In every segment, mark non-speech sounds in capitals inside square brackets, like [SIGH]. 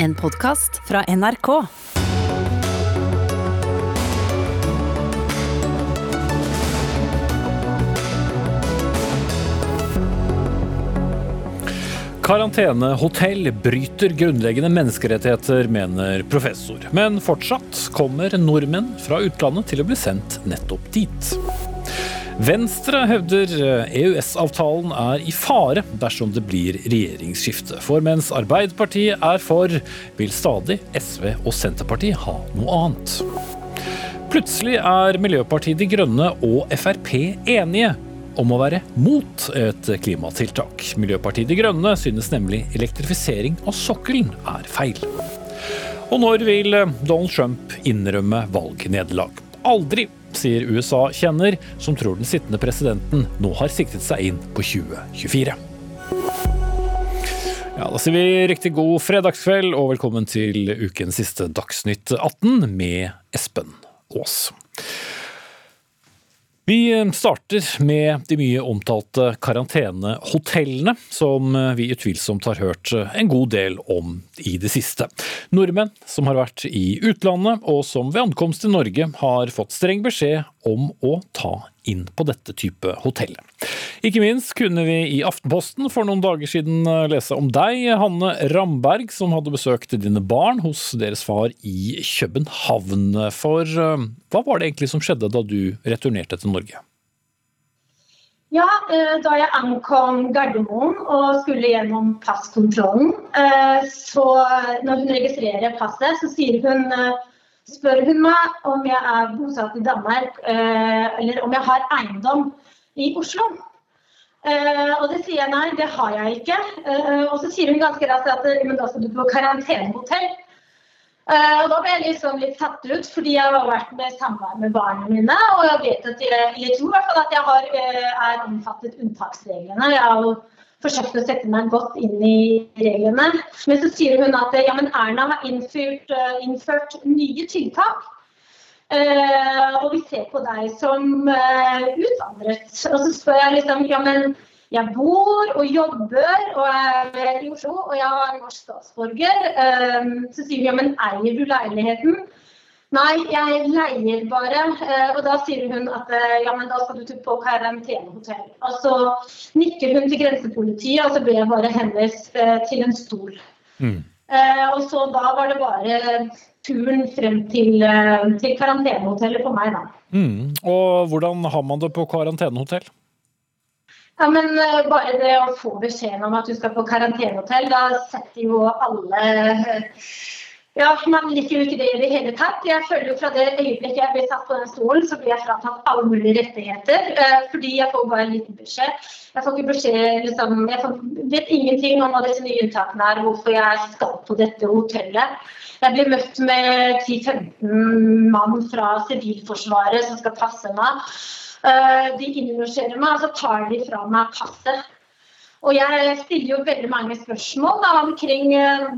En podkast fra NRK. Karantenehotell bryter grunnleggende menneskerettigheter, mener professor. Men fortsatt kommer nordmenn fra utlandet til å bli sendt nettopp dit. Venstre hevder EØS-avtalen er i fare dersom det blir regjeringsskifte. For mens Arbeiderpartiet er for, vil stadig SV og Senterpartiet ha noe annet. Plutselig er Miljøpartiet De Grønne og Frp enige om å være mot et klimatiltak. Miljøpartiet De Grønne synes nemlig elektrifisering av sokkelen er feil. Og når vil Donald Trump innrømme valgnederlag? Aldri, sier USA-kjenner, som tror den sittende presidenten nå har siktet seg inn på 2024. Ja, Da sier vi riktig god fredagskveld og velkommen til ukens siste Dagsnytt 18 med Espen Aas. Vi starter med de mye omtalte karantenehotellene, som vi utvilsomt har hørt en god del om i det siste. Nordmenn som har vært i utlandet, og som ved ankomst til Norge har fått streng beskjed om å ta inn på dette type hotellet. Ikke minst kunne vi i Aftenposten for noen dager siden lese om deg, Hanne Ramberg, som hadde besøkt dine barn hos deres far i København. For hva var det egentlig som skjedde da du returnerte til Norge? Ja, Da jeg ankom Gardermoen og skulle gjennom passkontrollen, så når hun registrerer passet, så sier hun spør hun meg om jeg er bosatt i Danmark eller om jeg har eiendom i Oslo. Og det sier jeg nei, det har jeg ikke. Og så sier hun ganske raskt at men da skal du på karantenehotell. Og da ble jeg liksom litt satt ut, fordi jeg har vært med samvær med barna mine. Og jeg vet at jeg, jeg tror i hvert fall at jeg har, er omfattet unntaksreglene. Jeg har jo forsøkt å sette meg godt inn i reglene. Men så sier hun at ja, men Erna har innført, innført nye tiltak. Uh, og vi ser på deg som uh, utvandret. Og så spør jeg liksom ja, men jeg bor og jobber og er i Oslo, og jeg er norsk statsborger. Uh, så sier hun ja, men eier du leiligheten? Nei, jeg leier bare. Og da sier hun at ja, men da skal du på karantenehotell. Og så nikker hun til grensepolitiet, og så ble jeg bare henvist til en stol. Mm. Og så da var det bare turen frem til, til karantenehotellet for meg, da. Mm. Og hvordan har man det på karantenehotell? Ja, men Bare det å få beskjeden om at du skal på karantenehotell, da setter jo alle ja, Man liker jo ikke det i det hele tatt. Jeg føler jo Fra det øyeblikket jeg ble satt på den stolen, så blir jeg fratatt alle mulige rettigheter. Fordi jeg får bare en liten beskjed. Jeg får ikke beskjed, liksom, jeg får, vet ingenting om hva disse nye unntakene er, hvorfor jeg skal på dette hotellet. Jeg blir møtt med 10-15 mann fra Sivilforsvaret som skal passe meg. De innlosjerer meg, og så tar de fra meg passet. Og jeg stiller jo veldig mange spørsmål da, omkring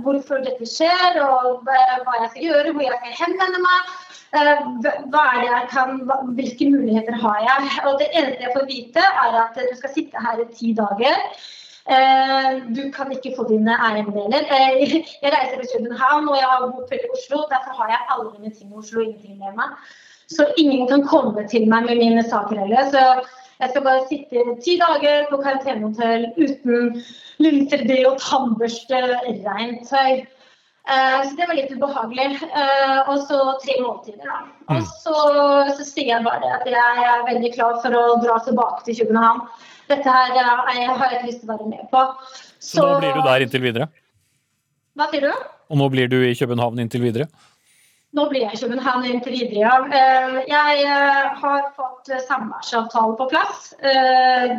hvorfor dette skjer, og hva jeg skal gjøre, hvor jeg skal henvende meg. Jeg kan, hvilke muligheter har jeg? Og det eneste jeg får vite, er at du skal sitte her i ti dager. Du kan ikke få dine eiendeler. Jeg reiser til København og jeg har bopel i Oslo. Derfor har jeg alle mine ting i Oslo, ingenting med meg. Så ingen kan komme til meg med mine saker heller. Jeg skal bare sitte ti dager på karantenehotell uten linterdé og tannbørste, rent tøy. Så det var litt ubehagelig. Og så tre måltider, da. Og så, så sier jeg bare at jeg er veldig klar for å dra tilbake til København. Dette her jeg har jeg ikke lyst til å være med på. Så, så nå blir du der inntil videre? Hva sier du? Og nå blir du i København inntil videre? Nå blir jeg i København inntil videre. Jeg har fått samværsavtale på plass.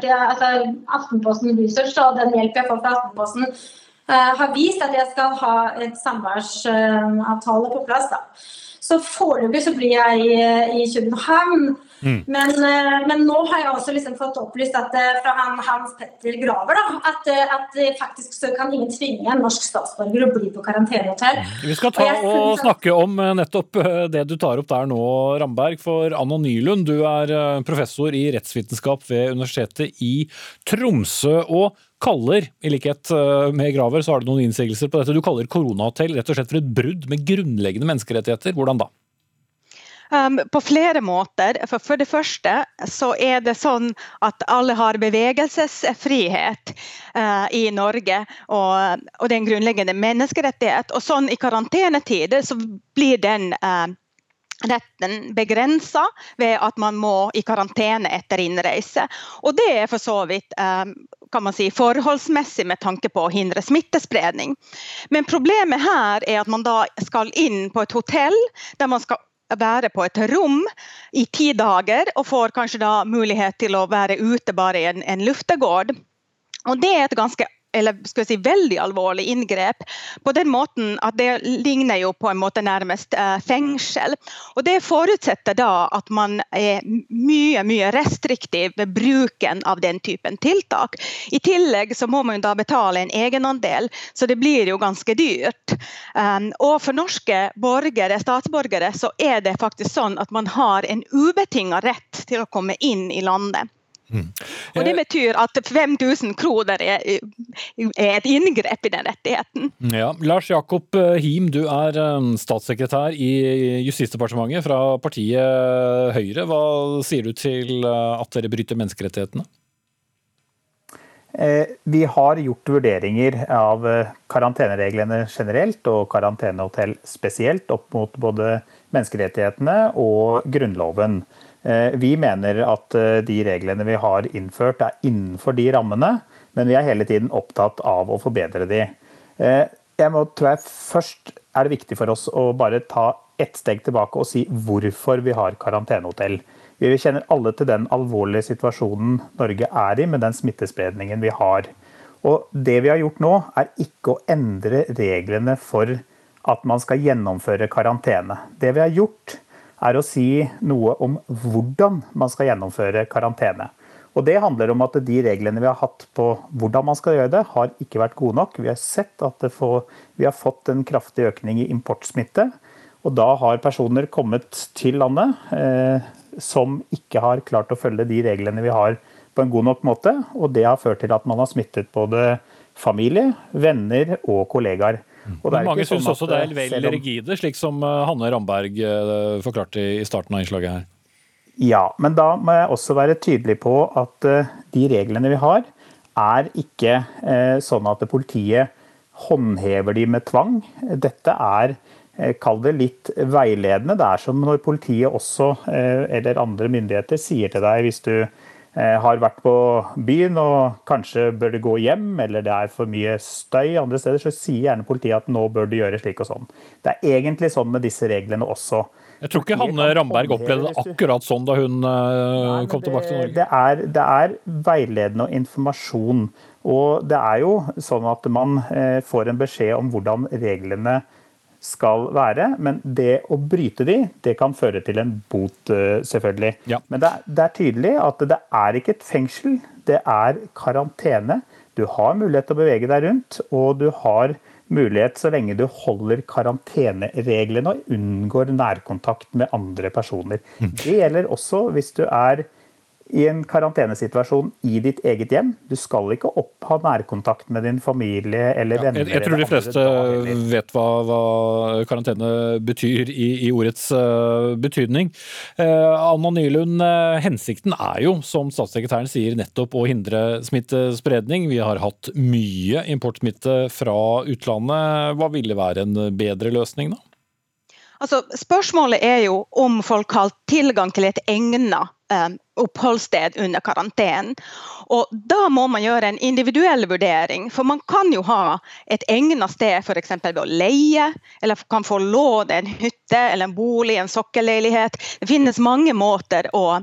Det altså, Aftenposten Research og den hjelp jeg får fra Aftenposten har vist at jeg skal ha et samværsavtale på plass. Da. Så foreløpig så blir jeg i København. Mm. Men, eh, men, nå har jeg også liksom fått opplyst at, eh, fra han, Hans Petter Graver da, at, eh, at, faktisk så kan ingen tvinge en norsk statsborger å bli på karantenehotell. Mm. Vi skal ta og, og snakke om nettopp det du tar opp der nå, Ramberg. For Anna Nylund, du er professor i rettsvitenskap ved Universitetet i Tromsø. og kaller, i likhet med Graver, så har du noen innsigelser på dette. Du kaller koronahotell rett og slett for et brudd med grunnleggende menneskerettigheter. Hvordan da? Um, på flere måter. For, for, det første så er det sånn at alle har bevegelsesfrihet uh, i Norge. Og, og, det er en grunnleggende menneskerettighet. Og sånn i karantenetider så blir den uh, retten begrensa ved at man må i karantene etter innreise. Og det er for så vidt um, kan man si, forholdsmessig med tanke på å hindre smittespredning. Men problemet her er at man da skal inn på et hotell der man skal være på et rom i ti dager, og får kanskje da mulighet til å være ute bare i en, en luftegård. Og det er et ganske eller skal jeg si, veldig alvorlig inngrep. På den måten at det ligner jo på en måte nærmest eh, fengsel. Og Det forutsetter da at man er mye mye restriktiv ved bruken av den typen tiltak. I tillegg så må man da betale en egenandel, så det blir jo ganske dyrt. Um, og for norske borgere, statsborgere så er det faktisk sånn at man har en ubetinga rett til å komme inn i landet. Mm. Og Det betyr at 5000 kroner er, er, et inngrep i den rettigheten. Ja. Lars Jakob eh, Him, du er eh, statssekretær i Justisdepartementet fra partiet Høyre. Hva sier du til eh, at dere bryter menneskerettighetene? Vi har gjort vurderinger av karantenereglene generelt og karantenehotell spesielt opp mot både menneskerettighetene og Grunnloven. Eh, vi mener at eh, de reglene vi har innført er innenfor de rammene, men vi er hele tiden opptatt av å forbedre de. Eh, jeg må, tror jeg Først er det viktig for oss å bare ta ett steg tilbake og si hvorfor vi har karantenehotell. Vi kjenner alle til den alvorlige situasjonen Norge er i med den smittespredningen vi har. Og Det vi har gjort nå, er ikke å endre reglene for at man skal gjennomføre karantene. Det vi har gjort, er å si noe om hvordan man skal gjennomføre karantene. Og Det handler om at de reglene vi har hatt på hvordan man skal gjøre det, har ikke vært gode nok. Vi har sett at får, vi har fått en kraftig økning i importsmitte. Og da har personer kommet til landet eh, som ikke har klart å følge de reglene vi har på en god nok måte. Og det har ført til at man har smittet både familie, venner og kollegaer. Mange syns sånn også det er vel rigide, slik som eh, Hanne Ramberg eh, forklarte i starten av innslaget her. Ja, men da må jeg også være tydelig på at eh, de reglene vi har, er ikke sånn at politiet håndhever de med tvang. Dette er Kall det litt veiledende. Det er som når politiet også, eller andre myndigheter, sier til deg hvis du Eh, har vært på byen og kanskje bør du gå hjem, eller det er for mye støy andre steder, så sier gjerne politiet at nå bør du gjøre slik og sånn. Det er egentlig sånn med disse reglene også. Jeg tror ikke Hanne Ramberg opplevde det akkurat sånn da hun Nei, kom tilbake til Norge. Det er, det er, veiledende og informasjon. Og det er jo sånn at man eh, får en beskjed om hvordan reglene skal være. Men det å bryte de, det kan føre til en bot, eh, selvfølgelig. Ja. Men det er, det er, tydelig at det er ikke et fengsel, det er karantene. Du har mulighet til å bevege deg rundt, og du har mulighet så lenge du holder karantenereglene og unngår nærkontakt med andre personer. Mm. Det gjelder også hvis du er i en karantenesituasjon i ditt eget hjem. Du skal ikke opp ha nærkontakt med din familie eller ja, venner. Jeg, jeg, tror de fleste vet hva, hva, karantene betyr i, i ordets uh, betydning. Uh, Anna Nylund, uh, hensikten er jo, som statssekretæren sier, nettopp å hindre smittespredning. Vi har hatt mye importsmitte fra utlandet. Hva ville være en bedre løsning, da? Altså, spørsmålet er jo om folk har tilgang til et egnet oppholdssted under karantenen. Og Da må man gjøre en individuell vurdering. For man kan jo ha et egnet sted f.eks. ved å leie, eller kan få låne en hytte eller en bolig, en sokkelleilighet. Det finnes mange måter å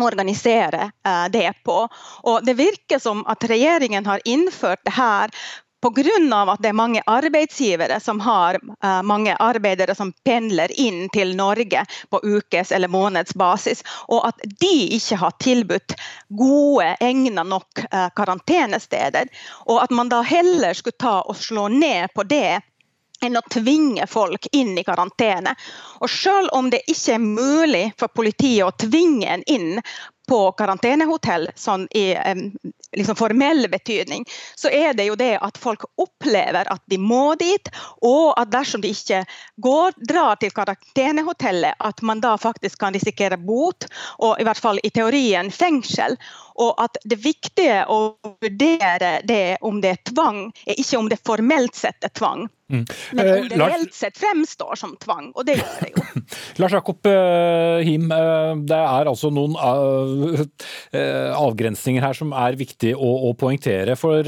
organisere uh, det på. Og Det virker som at regjeringen har innført det her Pga. at det er mange arbeidsgivere som har uh, mange arbeidere som pendler inn til Norge på ukes- eller månedsbasis, og at de ikke har tilbudt gode, egnet nok uh, karantenesteder. Og at man da heller skulle ta og slå ned på det enn å tvinge folk inn i karantene. Og Selv om det ikke er mulig for politiet å tvinge en inn på karantenehotell sånn i liksom formell betydning, så er det jo det at folk opplever at de må dit, og at dersom de ikke går, drar til karantenehotellet, at man da faktisk kan risikere bot, og i hvert fall i teorien fengsel. Og at det viktige å vurdere det om det er tvang, er ikke om det formelt sett er tvang. Mm. Men om det eh, reelt sett fremstår som tvang, og det gjør det jo. [LAUGHS] Lars Jakob uh, Him, uh, det er altså noen avgrensninger her som er viktig å, å poengtere. For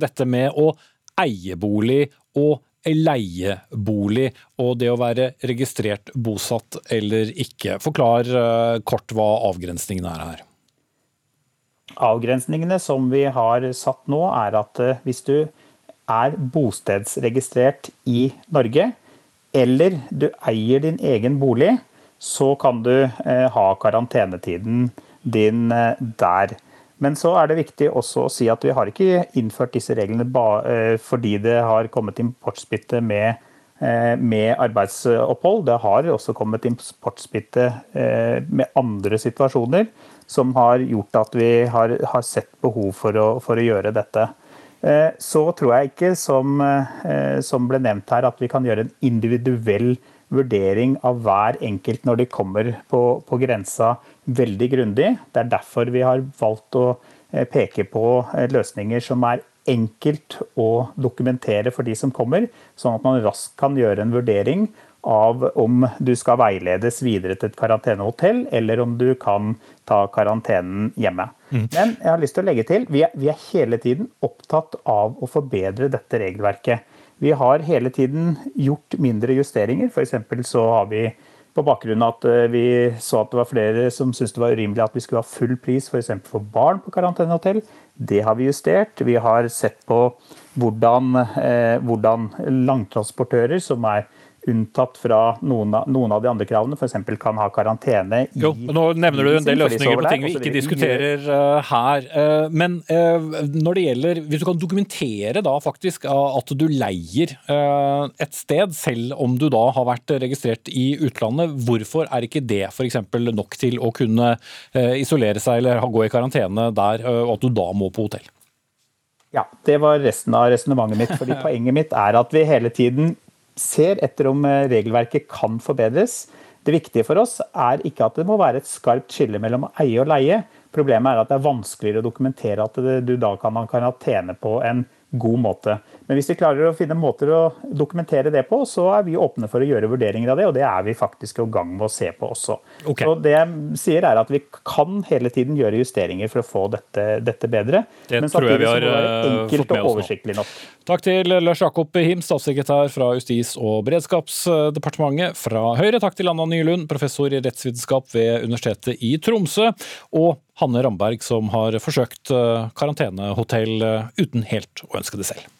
dette med å eie bolig og leiebolig og det å være registrert bosatt eller ikke. Forklar kort hva avgrensningene er her. Avgrensningene som vi har satt nå, er at eh, hvis du er bostedsregistrert i Norge, eller du eier din egen bolig, så kan du eh, ha karantenetiden din eh, der. Men så er det viktig også å si at vi har ikke innført disse reglene fordi det har kommet importsmitte med, med arbeidsopphold. Det har også kommet importsmitte med andre situasjoner som har gjort at vi har, har sett behov for å, for å, gjøre dette. Eh, så tror jeg ikke, som, eh, som, ble nevnt her, at vi kan gjøre en individuell vurdering av hver enkelt når de kommer på, på grensa veldig grundig. Det er derfor vi har valgt å eh, peke på løsninger som er enkelt å dokumentere for de som kommer, sånn at man raskt kan gjøre en vurdering av om du skal veiledes videre til et karantenehotell, eller om du kan ta karantenen hjemme. Mm. Men jeg har lyst til å legge til, vi er, vi er hele tiden opptatt av å forbedre dette regelverket. Vi har hele tiden gjort mindre justeringer. F.eks. så har vi på bakgrunn av at eh, vi så at det var flere som syntes det var urimelig at vi skulle ha full pris f.eks. For, for barn på karantenehotell. Det har vi justert. Vi har sett på hvordan, eh, hvordan langtransportører som er unntatt fra noen av, noen av de andre kravene, f.eks. kan ha karantene i Jo, Nå nevner du en del løsninger på ting vi ikke diskuterer uh, her. Uh, men uh, når det gjelder Hvis du kan dokumentere da faktisk at du leier et sted, selv om du da har vært registrert i utlandet, hvorfor er ikke det f.eks. nok til å kunne isolere seg eller gå i karantene der, og at du da må på hotell? Ja, det var resten av resonnementet mitt. fordi [LAUGHS] Poenget mitt er at vi hele tiden ser etter om eh, regelverket kan forbedres. Det viktige for oss er ikke at det må være et skarpt skille mellom eie og leie. Problemet er at det er vanskeligere å dokumentere at du da kan ha karantene på en god måte. Men hvis vi klarer å finne måter å dokumentere det på, så er vi åpne for å gjøre vurderinger av det, og det er vi faktisk i gang med å se på også. Okay. Så det jeg sier er at Vi kan hele tiden gjøre justeringer for å få dette, dette bedre. Det men tror jeg vi har fått enkelt og oversiktlig nok. Takk til Lars Jakob Him, statssekretær fra Justis- og beredskapsdepartementet fra Høyre. Takk til Anna Nylund, professor i rettsvitenskap ved Universitetet i Tromsø. Og Hanne Ramberg, som har forsøkt eh, karantenehotell eh, uten helt å ønske det selv.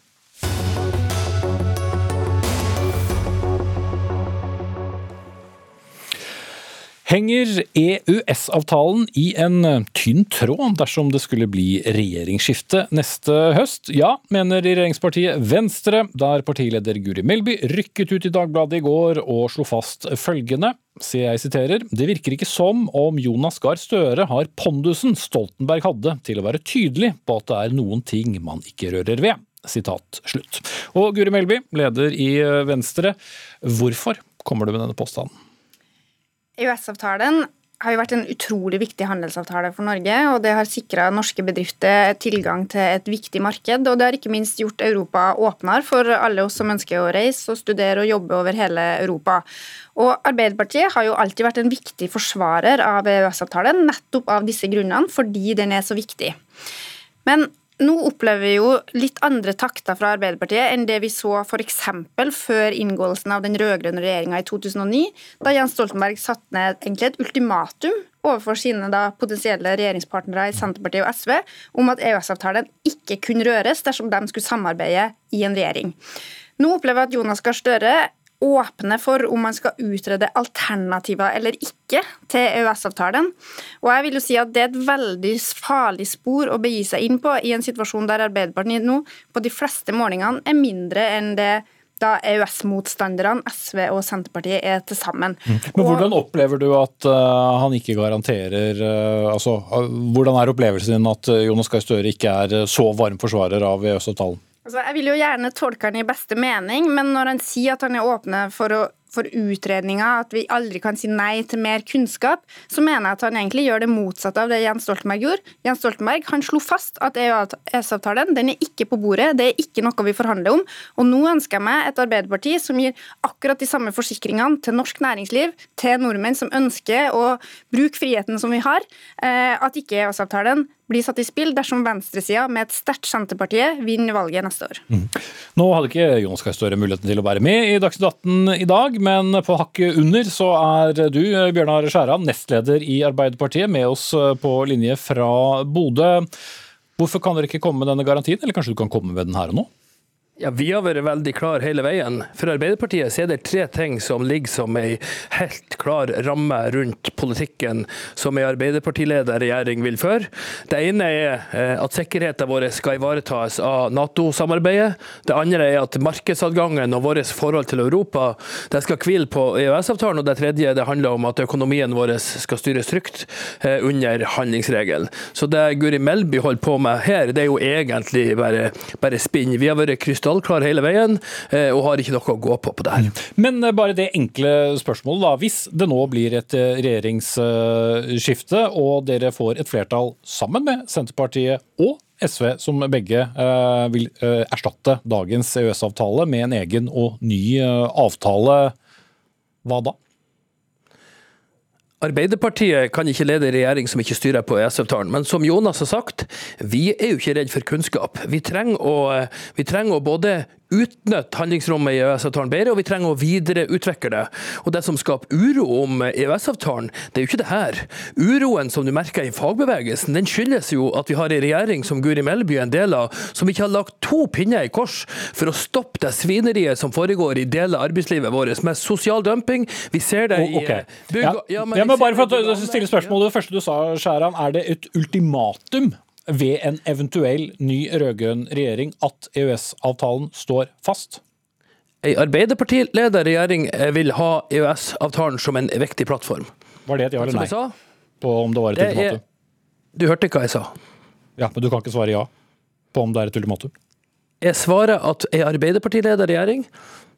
Henger EØS-avtalen i en tynn tråd dersom det skulle bli regjeringsskifte neste høst? Ja, mener regjeringspartiet Venstre, der partileder Guri Melby rykket ut i Dagbladet i går og slo fast følgende. Se, jeg siterer, Det virker ikke som om Jonas Gahr Støre har pondusen Stoltenberg hadde til å være tydelig på at det er noen ting man ikke rører ved. Sitat slutt. Og Guri Melby, leder i Venstre, hvorfor kommer du med denne påstanden? EØS-avtalen har jo vært en utrolig viktig handelsavtale for Norge, og det har sikra norske bedrifter tilgang til et viktig marked. Og det har ikke minst gjort Europa åpnere for alle oss som ønsker å reise og studere og jobbe over hele Europa. Og Arbeiderpartiet har jo alltid vært en viktig forsvarer av EØS-avtalen, nettopp av disse grunnene, fordi den er så viktig. Men nå opplever vi jo litt andre takter fra Arbeiderpartiet enn det vi så f.eks. før inngåelsen av den rød-grønne regjeringa i 2009, da Jens Stoltenberg satte ned egentlig et ultimatum overfor sine da, potensielle regjeringspartnere i Senterpartiet og SV om at EØS-avtalen ikke kunne røres dersom de skulle samarbeide i en regjering. Nå opplever jeg at Jonas Gahr Støre åpne for om man skal utrede alternativer eller ikke til EØS-avtalen. Og jeg vil jo si at Det er et veldig farlig spor å begi seg inn på i en situasjon der Arbeiderpartiet nå på de fleste målingene er mindre enn det da EØS-motstanderne, SV og Senterpartiet, er til sammen. Mm. Men Hvordan opplever du at uh, han ikke garanterer uh, altså, uh, Hvordan er opplevelsen din at Jonas Gahr Støre ikke er så varm forsvarer av EØS-avtalen? Altså, jeg vil jo gjerne tolke han i beste mening, men når han sier at han er åpne for å for utredninger, at vi aldri kan si nei til mer kunnskap, så mener jeg at han egentlig gjør det motsatte av det Jens Stoltenberg gjorde. Jens Stoltenberg han slo fast at EØS-avtalen den er ikke på bordet, det er ikke noe vi forhandler om. Og nå ønsker jeg meg et Arbeiderparti som gir akkurat de samme forsikringene til norsk næringsliv, til nordmenn som ønsker å bruke friheten som vi har, eh, at ikke EØS-avtalen blir satt i spill dersom venstresida med et sterkt Senterpartiet vinner valget neste år. Mm. Nå hadde ikke Jonas Gahr Støre muligheten til å være med i Dagsnytt 18 i dag, men på hakket under så er du, Bjørnar Skjæran, nestleder i Arbeiderpartiet, med oss på linje fra Bodø. Hvorfor kan dere ikke komme med denne garantien, eller kanskje du kan komme med den her og nå? Ja, Vi har vært veldig klar hele veien. For Arbeiderpartiet er det tre ting som ligger som ei helt klar ramme rundt politikken som ei Arbeiderpartileder regjering vil føre. Det ene er eh, at sikkerheten vår skal ivaretas av Nato-samarbeidet. Det andre er at markedsadgangen og vårt forhold til Europa det skal hvile på EØS-avtalen. Og det tredje det handler om at økonomien vår skal styres trygt eh, under handlingsregelen. Så det Guri Melby holder på med her, det er jo egentlig bare, bare spinn. Vi har vært krystallklar hele veien, eh, og har ikke noe å gå på på det her. Men eh, bare det enkle spørsmålet, da. Hvis det nå blir et eh, regjeringsskifte, og dere får et flertall sammen med Senterpartiet og SV, som begge vil erstatte dagens EØS-avtale med en egen og ny avtale, hva da? Arbeiderpartiet kan ikke lede en regjering som ikke styrer på EØS-avtalen. Men som Jonas har sagt, vi er jo ikke redd for kunnskap. Vi trenger å, vi trenger å både utnytte handlingsrommet i EØS-avtalen bedre, og vi trenger å videreutvikle det. Og Det som skaper uro om EØS-avtalen, det er jo ikke det her. Uroen som du merker i fagbevegelsen, den skyldes jo at vi har en regjering som Guri Melby er en del av, som ikke har lagt to pinner i kors for å stoppe det svineriet som foregår i deler av arbeidslivet vårt, med sosial dumping. Vi ser det i okay. bygg... Ja. Ja, men, ja, men bare for å stille spørsmålet, det første du sa, Skjæran, er det et ultimatum ved en eventuell ny rød-grønn regjering at EØS-avtalen står fast? Ei Arbeiderpartiledet regjering vil ha EØS-avtalen som en viktig plattform. Var det et ja eller nei? Sa, på om det var et ultimatum? Er, du hørte hva jeg sa. Ja, Men du kan ikke svare ja på om det er et ultimatum? Jeg svarer at ei Arbeiderpartiledet regjering,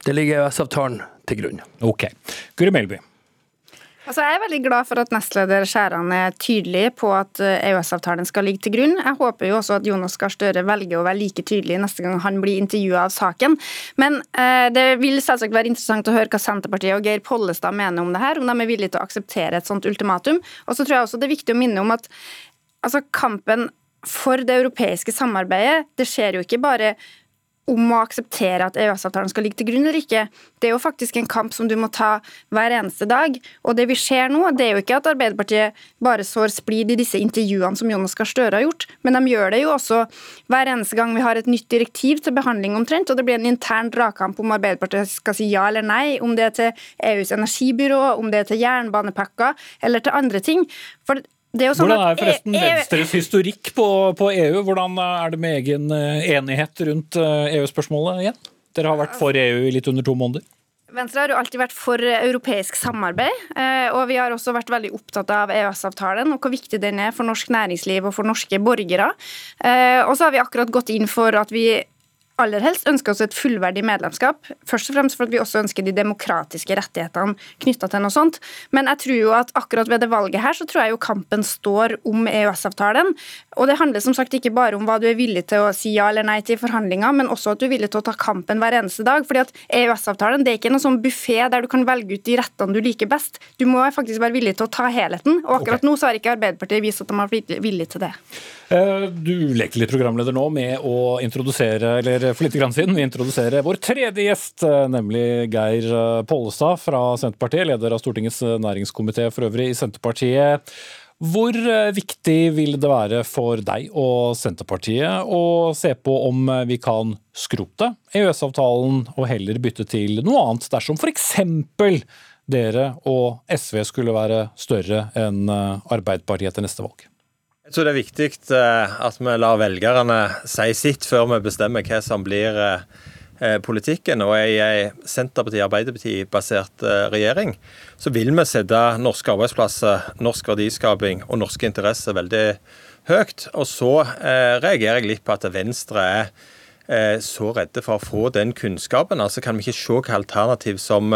det ligger EØS-avtalen til grunn. Ok. Guri Melby. Altså, jeg er veldig glad for at nestleder Skjæran er tydelig på at eh, EØS-avtalen skal ligge til grunn. Jeg håper jo også at Jonas Gahr Støre velger å være like tydelig neste gang han blir intervjua av saken. Men eh, det vil selvsagt være interessant å høre hva Senterpartiet og Geir Pollestad mener om det her, om de er villige til å akseptere et sånt ultimatum. Og så tror jeg også det er viktig å minne om at altså, kampen for det europeiske samarbeidet, det skjer jo ikke bare om å akseptere at EØS-avtalen skal ligge til grunn eller ikke. Det er jo faktisk en kamp som du må ta hver eneste dag. Og det vi ser nå, det er jo ikke at Arbeiderpartiet bare sår splid i disse intervjuene som Jonas Gahr Støre har gjort, men de gjør det jo også hver eneste gang vi har et nytt direktiv til behandling omtrent, og det blir en intern dragkamp om Arbeiderpartiet skal si ja eller nei, om det er til EUs energibyrå, om det er til jernbanepakker eller til andre ting. For Sånn Hvordan er forresten Venstres historikk på, på, EU? Hvordan er det med egen eh, enighet rundt eh, EU-spørsmålet igjen? Dere har vært for EU i litt under to måneder. Venstre har jo alltid vært for europeisk samarbeid, eh, og vi har også vært veldig opptatt av EØS-avtalen og hvor viktig den er for norsk næringsliv og for norske borgere. Og så har vi akkurat gått inn for at vi aller helst ønsker oss et fullverdig medlemskap. Først og fremst for at vi også ønsker de demokratiske rettighetene knytta til noe sånt. Men jeg tror jo at akkurat ved det valget her, så tror jeg jo kampen står om EØS-avtalen. Og det handler som sagt ikke bare om hva du er villig til å si ja eller nei til i forhandlinger, men også at du er villig til å ta kampen hver eneste dag. fordi at EØS-avtalen det er ikke noe sånn buffé der du kan velge ut de rettene du liker best. Du må faktisk være villig til å ta helheten. Og akkurat okay. nå så har ikke Arbeiderpartiet vist at de har blitt villige til det. Eh, du leker litt programleder nå med å introdusere eller for litt siden vi introduserer vår tredje gjest, eh, nemlig Geir eh, Pollestad fra Senterpartiet, leder av Stortingets næringskomité for øvrig i Senterpartiet. Hvor viktig vil det være for deg og Senterpartiet å se på om vi kan skrote EØS-avtalen og heller bytte til noe annet dersom f.eks. dere og SV skulle være større enn Arbeiderpartiet etter neste valg? Jeg tror det er viktig eh, at vi lar velgerne si sitt før vi bestemmer hva som blir eh, eh, politikken. Og i ei Senterparti-Arbeiderparti-basert regjering så vil vi sette norske arbeidsplasser, norsk verdiskaping og norske interesser veldig høyt. Og så reagerer jeg litt på at Venstre er så redde for å få den kunnskapen. Altså Kan vi ikke se hvilke alternativ som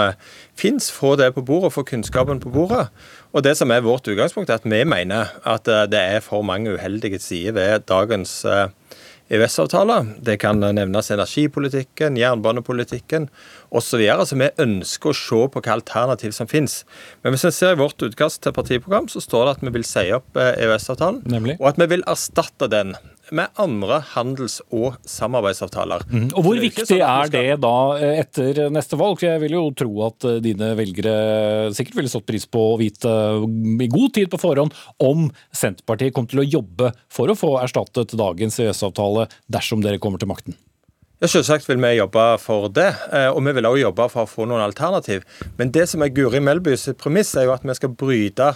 finnes, få det på bordet, få kunnskapen på bordet. Og Det som er vårt utgangspunkt, er at vi mener at eh, det er for mange uheldige sider ved dagens EØS-avtale. Eh, det kan nevnes energipolitikken, jernbanepolitikken osv. Så så vi ønsker å se på hvilke alternativ som finnes. Men hvis vi ser i vårt utkast til partiprogram, så står det at vi vil si opp eh, EØS-avtalen. Og at vi vil erstatte den med andre handels- og samarbeidsavtaler. Mm. Og Hvor viktig sånn er det da eh, etter neste valg? Jeg vil jo tro at eh, dine velgere sikkert ville stått pris på å vite eh, i god tid på forhånd om Senterpartiet kom til å jobbe for å få erstattet dagens EØS-avtale dersom dere kommer til makten? Ja, Selvsagt vil vi jobbe for det, eh, og vi vil også jobbe for å få noen alternativ. Men det som er Guri Melbys premiss, er jo at vi skal bryte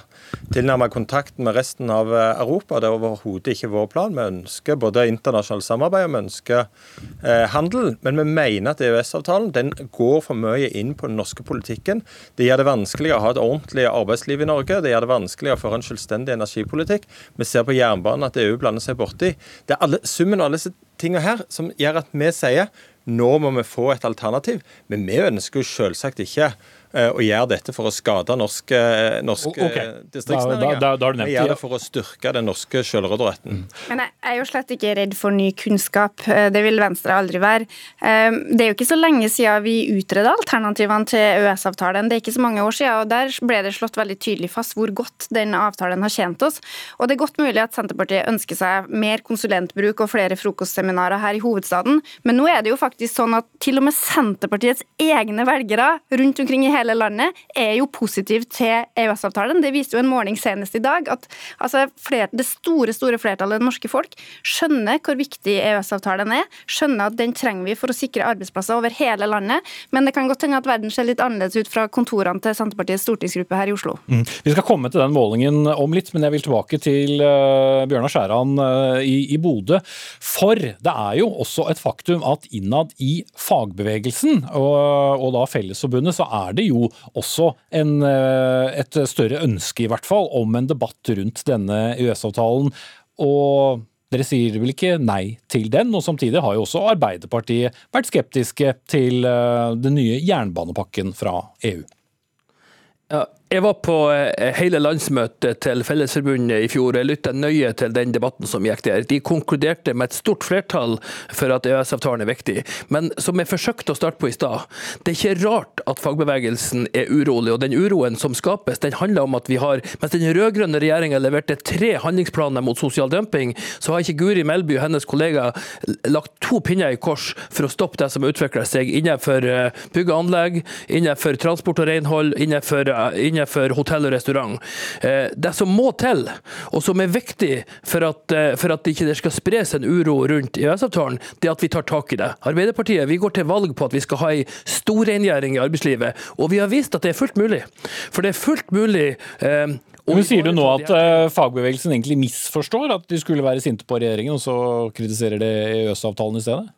tilnærmet kontakten med resten av eh, Europa. Det er overhodet ikke vår plan. Vi ønsker både internasjonalt samarbeid og vi ønsker eh, handel. Men vi mener at EØS-avtalen den går for mye inn på den norske politikken. Det gjør det vanskelig å ha et ordentlig arbeidsliv i Norge. Det gjør det vanskelig å føre en selvstendig energipolitikk. Vi ser på jernbanen at EU blander seg borti. Det er alle, summen av alle disse tinga her som gjør at vi sier nå må vi få et alternativ. Men vi ønsker jo selvsagt ikke og gjør dette for å skade norske, norske okay. distriktsnæringer. Da, da, da Vi gjør det for å styrke den norske selvråderetten. Mm. Men jeg er jo slett ikke redd for ny kunnskap. Eh, det vil Venstre aldri være. Eh, det er jo ikke så lenge siden vi utreda alternativene til EØS-avtalen. Det er ikke så mange år siden, og der ble det slått veldig tydelig fast hvor godt den avtalen har tjent oss. Og det er godt mulig at Senterpartiet ønsker seg mer konsulentbruk og flere frokostseminarer her i hovedstaden, men nå er det jo faktisk sånn at til og med Senterpartiets egne velgere rundt omkring i hele hele landet er jo positiv til EØS-avtalen. Det viste jo en måling senest i dag at altså, flere, det store store flertallet av det norske folk skjønner hvor viktig EØS-avtalen er, skjønner at den trenger vi for å sikre arbeidsplasser over hele landet. Men det kan godt hende at verden ser litt annerledes ut fra kontorene til Senterpartiets stortingsgruppe her i Oslo. Mm. Vi skal komme til den målingen om litt, men jeg vil tilbake til uh, Bjørnar Skjæran uh, i, i Bodø. For det er jo også et faktum at innad i fagbevegelsen, og, og da Fellesforbundet, så er det jo jo også en, eh, et større ønske, i hvert fall, om en debatt rundt denne EØS-avtalen. Og dere sier vel ikke nei til den, og samtidig har jo også Arbeiderpartiet vært skeptiske til eh, den nye jernbanepakken fra EU. Ja, jeg var på eh, hele landsmøtet til Fellesforbundet i fjor. Jeg lytta nøye til den debatten som gikk der. De konkluderte med et stort flertall for at EØS-avtalen er viktig. Men som jeg forsøkte å starte på i stad, det er ikke rart at fagbevegelsen er urolig. Og den uroen som skapes, den handler om at vi har Mens den rød-grønne regjeringa leverte tre handlingsplaner mot sosial dumping, så har ikke Guri Melby og hennes kollega lagt to pinner i kors for å stoppe det som utvikler seg innenfor eh, bygg og anlegg, innenfor transport og renhold, innenfor, eh, innenfor for hotell og restaurant. Eh, det som må til, og som er viktig for at, eh, for at det ikke skal spres en uro rundt EØS-avtalen, det er at vi tar tak i det. Arbeiderpartiet vi går til valg på at vi skal ha en storrengjøring i arbeidslivet, og vi har vist at det er fullt mulig. For det er fullt mulig eh, men Sier du nå at uh, fagbevegelsen egentlig misforstår at de skulle være sinte på regjeringen, og så kritiserer det EØS-avtalen i stedet?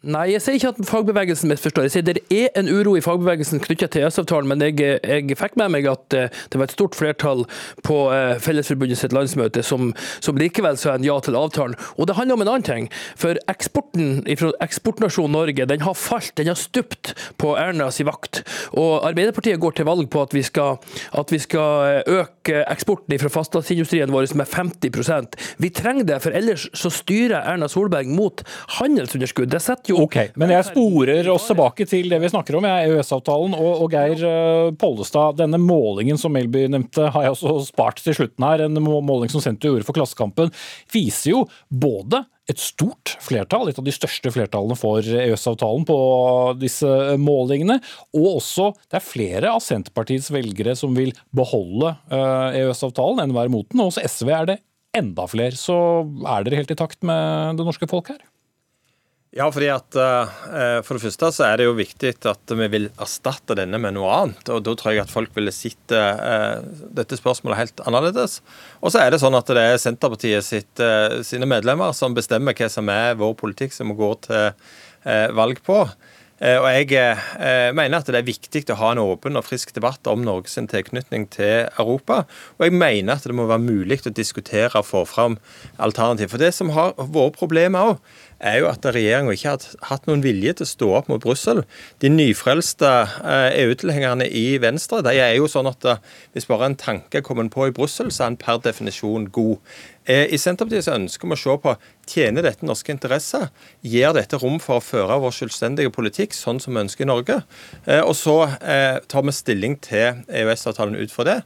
Nei, jeg sier ikke at fagbevegelsen misforstår. Jeg sier det er en uro i fagbevegelsen knyttet til EØS-avtalen, men jeg, jeg, fikk med meg at eh, det var et stort flertall på eh, Fellesforbundet sitt landsmøte som, som, likevel sa en ja til avtalen. Og det handler om en annen ting. For eksporten fra eksportnasjonen Norge den har falt, den har stupt på Ernas vakt. Og Arbeiderpartiet går til valg på at vi skal, at vi skal eh, øke eksporten fra fastlandsindustrien vår med 50% Vi trenger det, for ellers så styrer Erna Solberg mot handelsunderskudd. Det setter ok, Men jeg sporer oss tilbake til det vi snakker om, EØS-avtalen. Og, og, Geir uh, Pollestad, denne målingen som Melby nevnte, har jeg også spart til slutten her. En måling som Senter gjorde for Klassekampen, viser jo både et stort flertall, et av de største flertallene for EØS-avtalen på disse målingene. Og også det er flere av Senterpartiets velgere som vil beholde eh, EØS-avtalen enn være mot den. Og hos SV er det enda flere. Så er dere helt i takt med det norske folk her? Ja, fordi at uh, For det første så er det jo viktig at vi vil erstatte denne med noe annet. og Da tror jeg at folk ville sett uh, dette spørsmålet helt annerledes. Og så er det sånn at det er Senterpartiet sitt, uh, sine medlemmer som bestemmer hva som er vår politikk som vi går til valg på. Og Jeg mener at det er viktig å ha en åpen og frisk debatt om Norges tilknytning til Europa. Og jeg mener at det må være mulig å diskutere og få fram alternativ. For det som har vært problemet òg, er jo at regjeringa ikke har hatt noen vilje til å stå opp mot Brussel. De nyfrelste EU-tilhengerne eh, e i Venstre de er jo sånn at eh, hvis bare en tanke er kommet på i Brussel, så er den per definisjon god. Eh, I Senterpartiet så ønsker vi å se på tjener dette norske interesser. Gir dette rom for å føre vår selvstendige politikk sånn som vi ønsker i Norge? Og så tar vi stilling til EØS-avtalen ut fra det.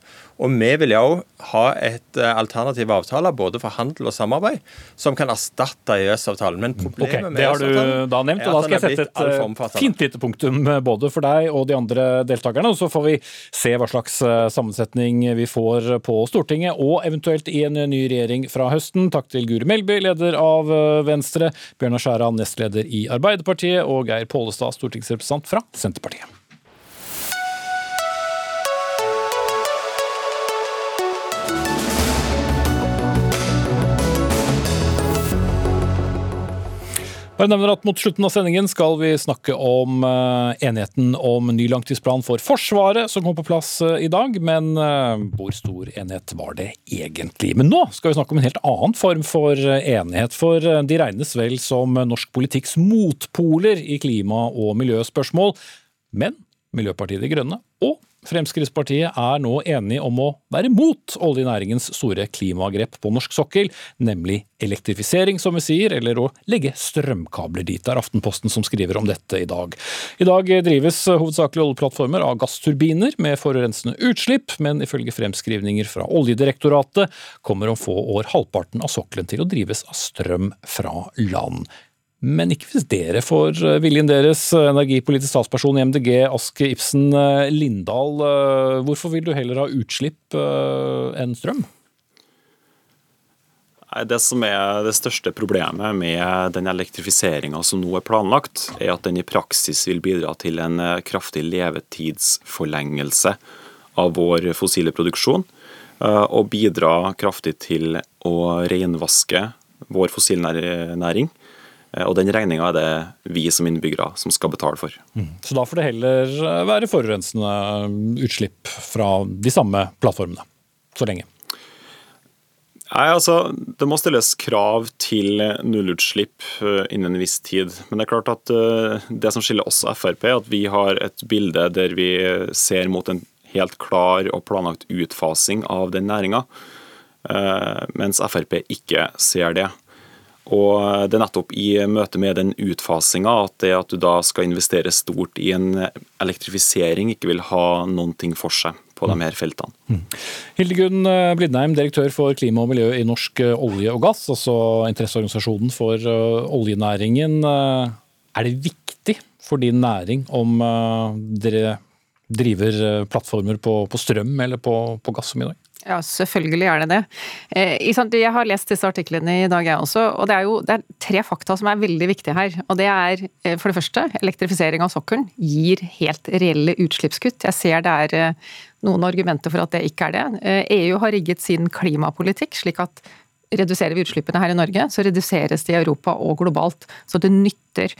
Og vi vil jo ha et eh, alternativ avtale, både for handel og samarbeid, som kan erstatte EØS-avtalen. Men problemet okay, med Det har du da nevnt, og da skal jeg sette et eh, fint lite punktum eh, både for deg og de andre deltakerne. Og så får vi se hva slags sammensetning vi får på Stortinget, og eventuelt i en ny regjering fra høsten. Takk til Guri Melby, leder av Venstre, Bjørnar Skjæran, nestleder i Arbeiderpartiet, og Geir Pollestad, stortingsrepresentant fra Senterpartiet. Bare nevner at Mot slutten av sendingen skal vi snakke om uh, enigheten om ny langtidsplan for Forsvaret, som kom på plass uh, i dag. Men uh, hvor stor enighet var det egentlig? Men nå skal vi snakke om en helt annen form for enighet. For de regnes vel som norsk politikks motpoler i klima- og miljøspørsmål. Men Miljøpartiet De Grønne og Fremskrittspartiet er nå enige om å være mot oljenæringens store klimagrep på norsk sokkel, nemlig elektrifisering, som vi sier, eller å legge strømkabler dit. Det er Aftenposten som skriver om dette i dag. I dag drives hovedsakelig oljeplattformer av gassturbiner med forurensende utslipp, men ifølge fremskrivninger fra Oljedirektoratet kommer om få år halvparten av sokkelen til å drives av strøm fra land. Men ikke hvis dere får eh, viljen deres, eh, energipolitisk statsperson i MDG, Aske Ibsen eh, Lindahl. Hvorfor vil du heller ha utslipp enn strøm? Det som er det største problemet med den elektrifiseringa som nå er planlagt, er at den i praksis vil bidra til en kraftig levetidsforlengelse av vår fossile produksjon. Og bidra kraftig til å renvaske vår fossilnæring og den regninga er det vi som innbyggere som skal betale for. Mm. Så da får det heller eh, være forurensende utslipp fra de samme plattformene, så lenge? Nei, altså, Det må stilles krav til nullutslipp eh, innen en viss tid. Men det er klart at det som skiller oss og Frp, er at vi har et bilde der vi ser mot en helt klar og planlagt utfasing av den næringa, mens Frp ikke ser det. Og Det er nettopp i møte med den utfasinga at det at du da skal investere stort i en elektrifisering, ikke vil ha noen ting for seg på de her feltene. Mm. Hildegunn eh, Blidheim, direktør for klima og miljø i Norsk eh, olje og gass, altså interesseorganisasjonen for eh, oljenæringen. Er det viktig for din næring om dere driver plattformer på, strøm eller på gass som i dag? Ja, selvfølgelig er det det. Eh, jeg har lest disse artiklene i dag, jeg også. Og det er jo det er tre fakta som er veldig viktige her. Og det er eh, for det første, elektrifisering av sokkelen gir helt reelle utslippskutt. Jeg ser det er eh, noen argumenter for at det ikke er det. EU har rigget sin klimapolitikk slik at reduserer vi utslippene her i Norge, så reduseres de i Europa og globalt. Så det nytter.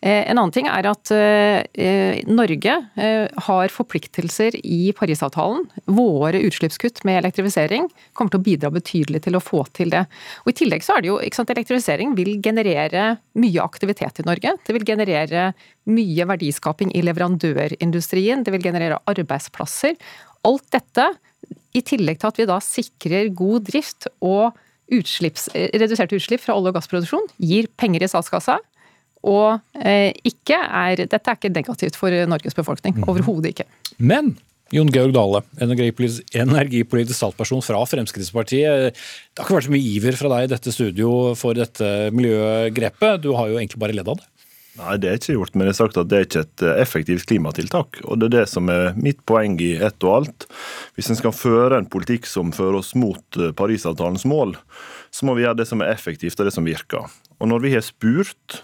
Eh, en annen ting er at eh, Norge eh, har forpliktelser i Parisavtalen. Våre utslippskutt med elektrifisering kommer til å bidra betydelig til å få til det. Og I tillegg så er det jo, sant, Elektrifisering vil generere mye aktivitet i Norge. Det vil generere mye verdiskaping i leverandørindustrien. Det vil generere arbeidsplasser. Alt dette, i tillegg til at vi da sikrer god drift og utslipps, reduserte utslipp fra olje- og gassproduksjon gir penger i statskassa, og eh, ikke er, dette er ikke negativt for Norges befolkning. Mhm. Overhodet ikke. Men Jon Georg Dale, energipolitisk, energipolitisk statsperson fra Fremskrittspartiet. Det har ikke vært så mye iver fra deg i dette studio for dette miljøgrepet. Du har jo egentlig bare ledd av det. Nei, det er ikke gjort, men jeg har sagt at det er ikke et eh, effektivt klimatiltak. Og det er det som er mitt poeng i ett og alt. Hvis en skal føre en politikk som fører oss mot eh, Parisavtalens mål, så må vi gjøre det som er effektivt og det som virker. Og når vi har spurt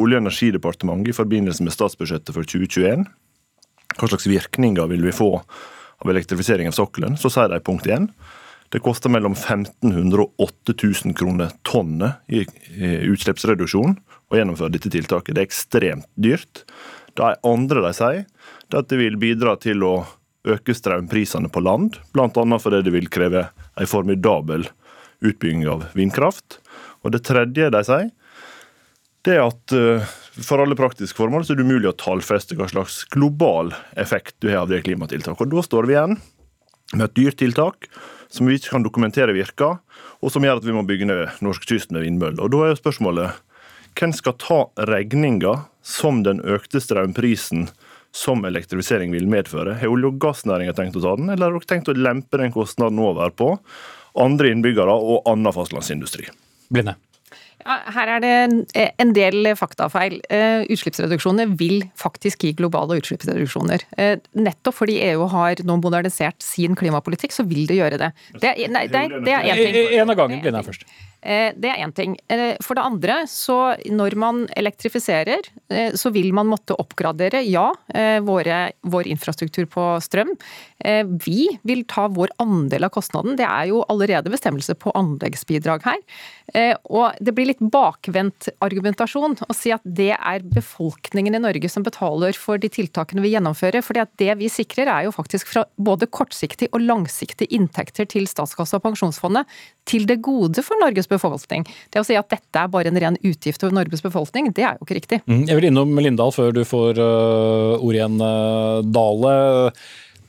Olje- og energidepartementet i forbindelse med statsbudsjettet for 2021 hva slags virkninger vil vi få av elektrifisering av sokkelen, så sier de punkt 1 det koster mellom 1500 og 8000 kroner tonnet i utslippsreduksjon å gjennomføre dette tiltaket. Det er ekstremt dyrt. Det andre de sier, det er at det vil bidra til å øke strømprisene på land, bl.a. fordi det vil kreve en formidabel utbygging av vindkraft. Og det tredje de sier, det er at for alle praktiske formål så er det umulig å tallfeste hva slags global effekt du har av det klimatiltaket. Og Da står vi igjen med et dyrt tiltak som vi ikke kan dokumentere virker, og som gjør at vi må bygge ned norskekysten med vindmøller. Og Da er spørsmålet hvem skal ta regninga som den økte strømprisen som elektrifisering vil medføre? Har olje- og gassnæringa tenkt å ta den, eller har dere tenkt å lempe den kostnaden over på andre innbyggere og annen fastlandsindustri? Blinde. Ja, her er det en del faktafeil. Utslippsreduksjoner vil faktisk gi globale utslippsreduksjoner. Nettopp fordi EU har nå modernisert sin klimapolitikk, så vil det gjøre det. Det er, nei, det er, det er en ting. En av gangen, begynner jeg først. Det er én ting. For det andre, så når man elektrifiserer, så vil man måtte oppgradere, ja, våre, vår infrastruktur på strøm. Vi vil ta vår andel av kostnaden. Det er jo allerede bestemmelse på anleggsbidrag her. Og det blir litt bakvendt argumentasjon å si at det er befolkningen i Norge som betaler for de tiltakene vi gjennomfører. For det vi sikrer er jo faktisk fra både kortsiktig og langsiktig inntekter til statskassa og pensjonsfondet til det gode for Norges befolkning. Det å si at dette er bare en ren utgift over Norges befolkning, det er jo ikke riktig. Mm, jeg vil innom Lindahl før du får uh, ordet igjen, uh, Dale.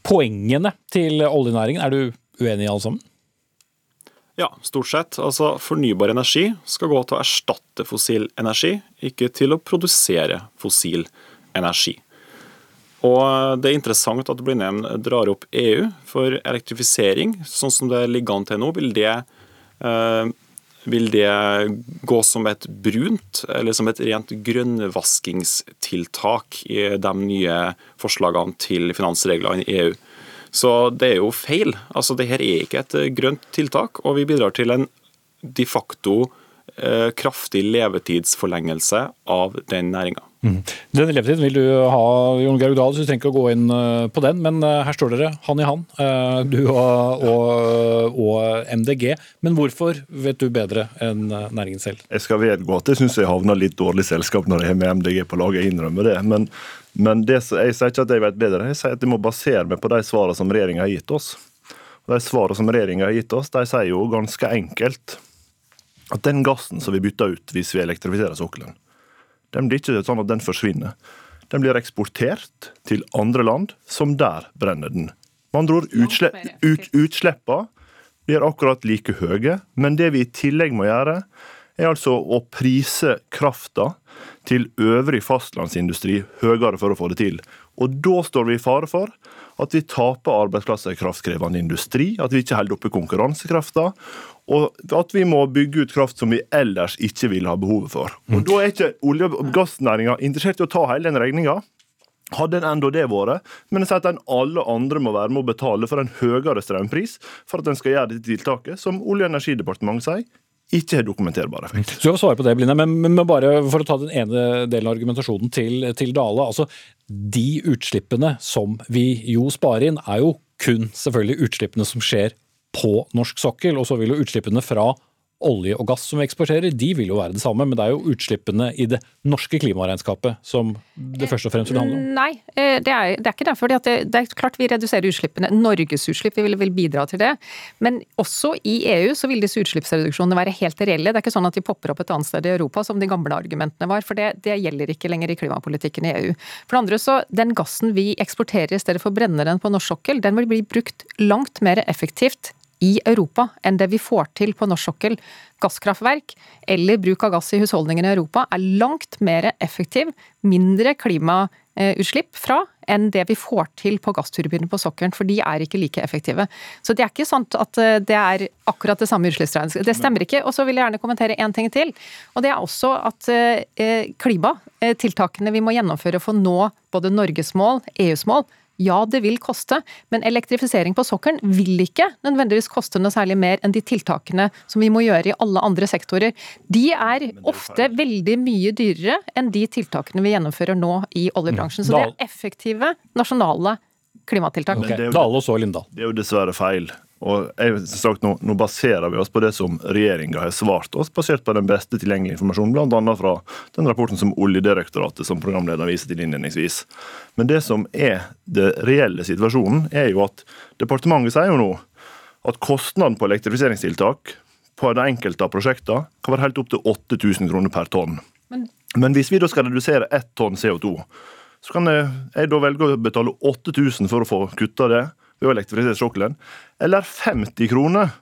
Poengene til oljenæringen, er du uenig i alle sammen? Ja, stort sett. Altså, Fornybar energi skal gå til å erstatte fossil energi, ikke til å produsere fossil energi. Og Det er interessant at Blindheim drar opp EU, for elektrifisering, sånn som det ligger an til nå, vil det Eh, vil det gå som et brunt, eller som et rent grønnvaskingstiltak i de nye forslagene til finansreglene i EU? Så det er jo feil. Altså, Dette er ikke et grønt tiltak, og vi bidrar til en de facto eh, kraftig levetidsforlengelse av den næringa. Mm. Denne levetiden vil du ha, Jon Georg Dahl, så du trenger ikke å gå inn eh, på den. Men eh, her står dere hand i hand, eh, du og, og, og, MDG. Men hvorfor vet du bedre enn næringen selv? Jeg skal vedgå at jeg syns jeg havner litt dårlig selskap når jeg er med MDG på laget, jeg innrømmer det. Men, men det, jeg sier ikke at jeg vet bedre, jeg sier at jeg må basere meg på de svarene som regjeringa har gitt oss. Og De svarene som regjeringa har gitt oss, de sier jo ganske enkelt at den gassen som vi bytter ut hvis vi elektrifiserer sokkelen, den blir ikke sånn at den forsvinner. Den blir eksportert til andre land, som der brenner den. Med andre ord, utslipp, ut, utslippene blir akkurat like høye, men det vi i tillegg må gjøre, er altså å prise krafta til øvrig fastlandsindustri høyere for å få det til. Og da står vi i fare for at vi taper arbeidsplasser i kraftkrevende industri, at vi ikke holder oppe konkurransekrafta, og at vi må bygge ut kraft som vi ellers ikke vil ha behovet for. Og Da er ikke olje- og gassnæringa interessert i å ta hele den regninga. Hadde en enda det vært, men jeg sier at en alle andre må være med å betale for en høyere strømpris for at en skal gjøre dette tiltaket, som Olje- og energidepartementet sier ikke er dokumenterbar effekt. Så jeg får svare på det, Bline, men, men, bare for å ta den ene delen av argumentasjonen til, til Dale. altså De utslippene som vi jo sparer inn, er jo kun selvfølgelig utslippene som skjer på norsk sokkel. Og så vil jo utslippene fra olje og gass som vi eksporterer, de vil jo være det samme. Men det er jo utslippene i det norske klimaregnskapet som det først og fremst vil handle om. Nei, eh, det er, det er ikke derfor. det, det, er klart vi reduserer utslippene. Norges utslipp vil, vil, bidra til det. Men også i EU så vil disse utslippsreduksjonene være helt reelle. Det er ikke sånn at de popper opp et annet sted i Europa som de gamle argumentene var. For det, det gjelder ikke lenger i klimapolitikken i EU. For det andre så, den gassen vi eksporterer i stedet for å brenne den på norsk sokkel, den vil bli brukt langt mer effektivt i Europa enn det vi får til på norsk sokkel. Gasskraftverk eller bruk av gass i husholdningene i Europa er langt mer effektiv, mindre klimautslipp fra enn det vi får til på gassturbiner på sokkelen, for de er ikke like effektive. Så det er ikke sant at eh, det er akkurat det samme utslippsregnskapet. Det stemmer ikke. Og så vil jeg gjerne kommentere én ting til. Og det er også at eh, klimatiltakene vi må gjennomføre for å nå både Norges mål, EUs mål, ja, det vil koste, men elektrifisering på sokkelen vil ikke nødvendigvis koste noe særlig mer enn de tiltakene som vi må gjøre i alle andre sektorer. De er ofte veldig mye dyrere enn de tiltakene vi gjennomfører nå i oljebransjen. Så det er effektive nasjonale klimatiltak. Okay. Dale og så Lindahl. Det er jo dessverre feil. Og jeg, sagt, nå, nå, baserer vi oss på det som regjeringa har svart oss, basert på den beste tilgjengelige informasjonen, bl.a. fra den rapporten som Oljedirektoratet som programlederen viser til innledningsvis. Men det som er det reelle situasjonen, er jo at departementet sier jo nå at kostnaden på elektrifiseringstiltak på det enkelte av prosjektene kan være helt opp til 8000 kroner per tonn. Men, Men hvis vi da skal redusere ett tonn CO2, så kan jeg, jeg da velge å betale 8000 for å få kutta det ved å elektrifisere sokkelen, eller 50 kroner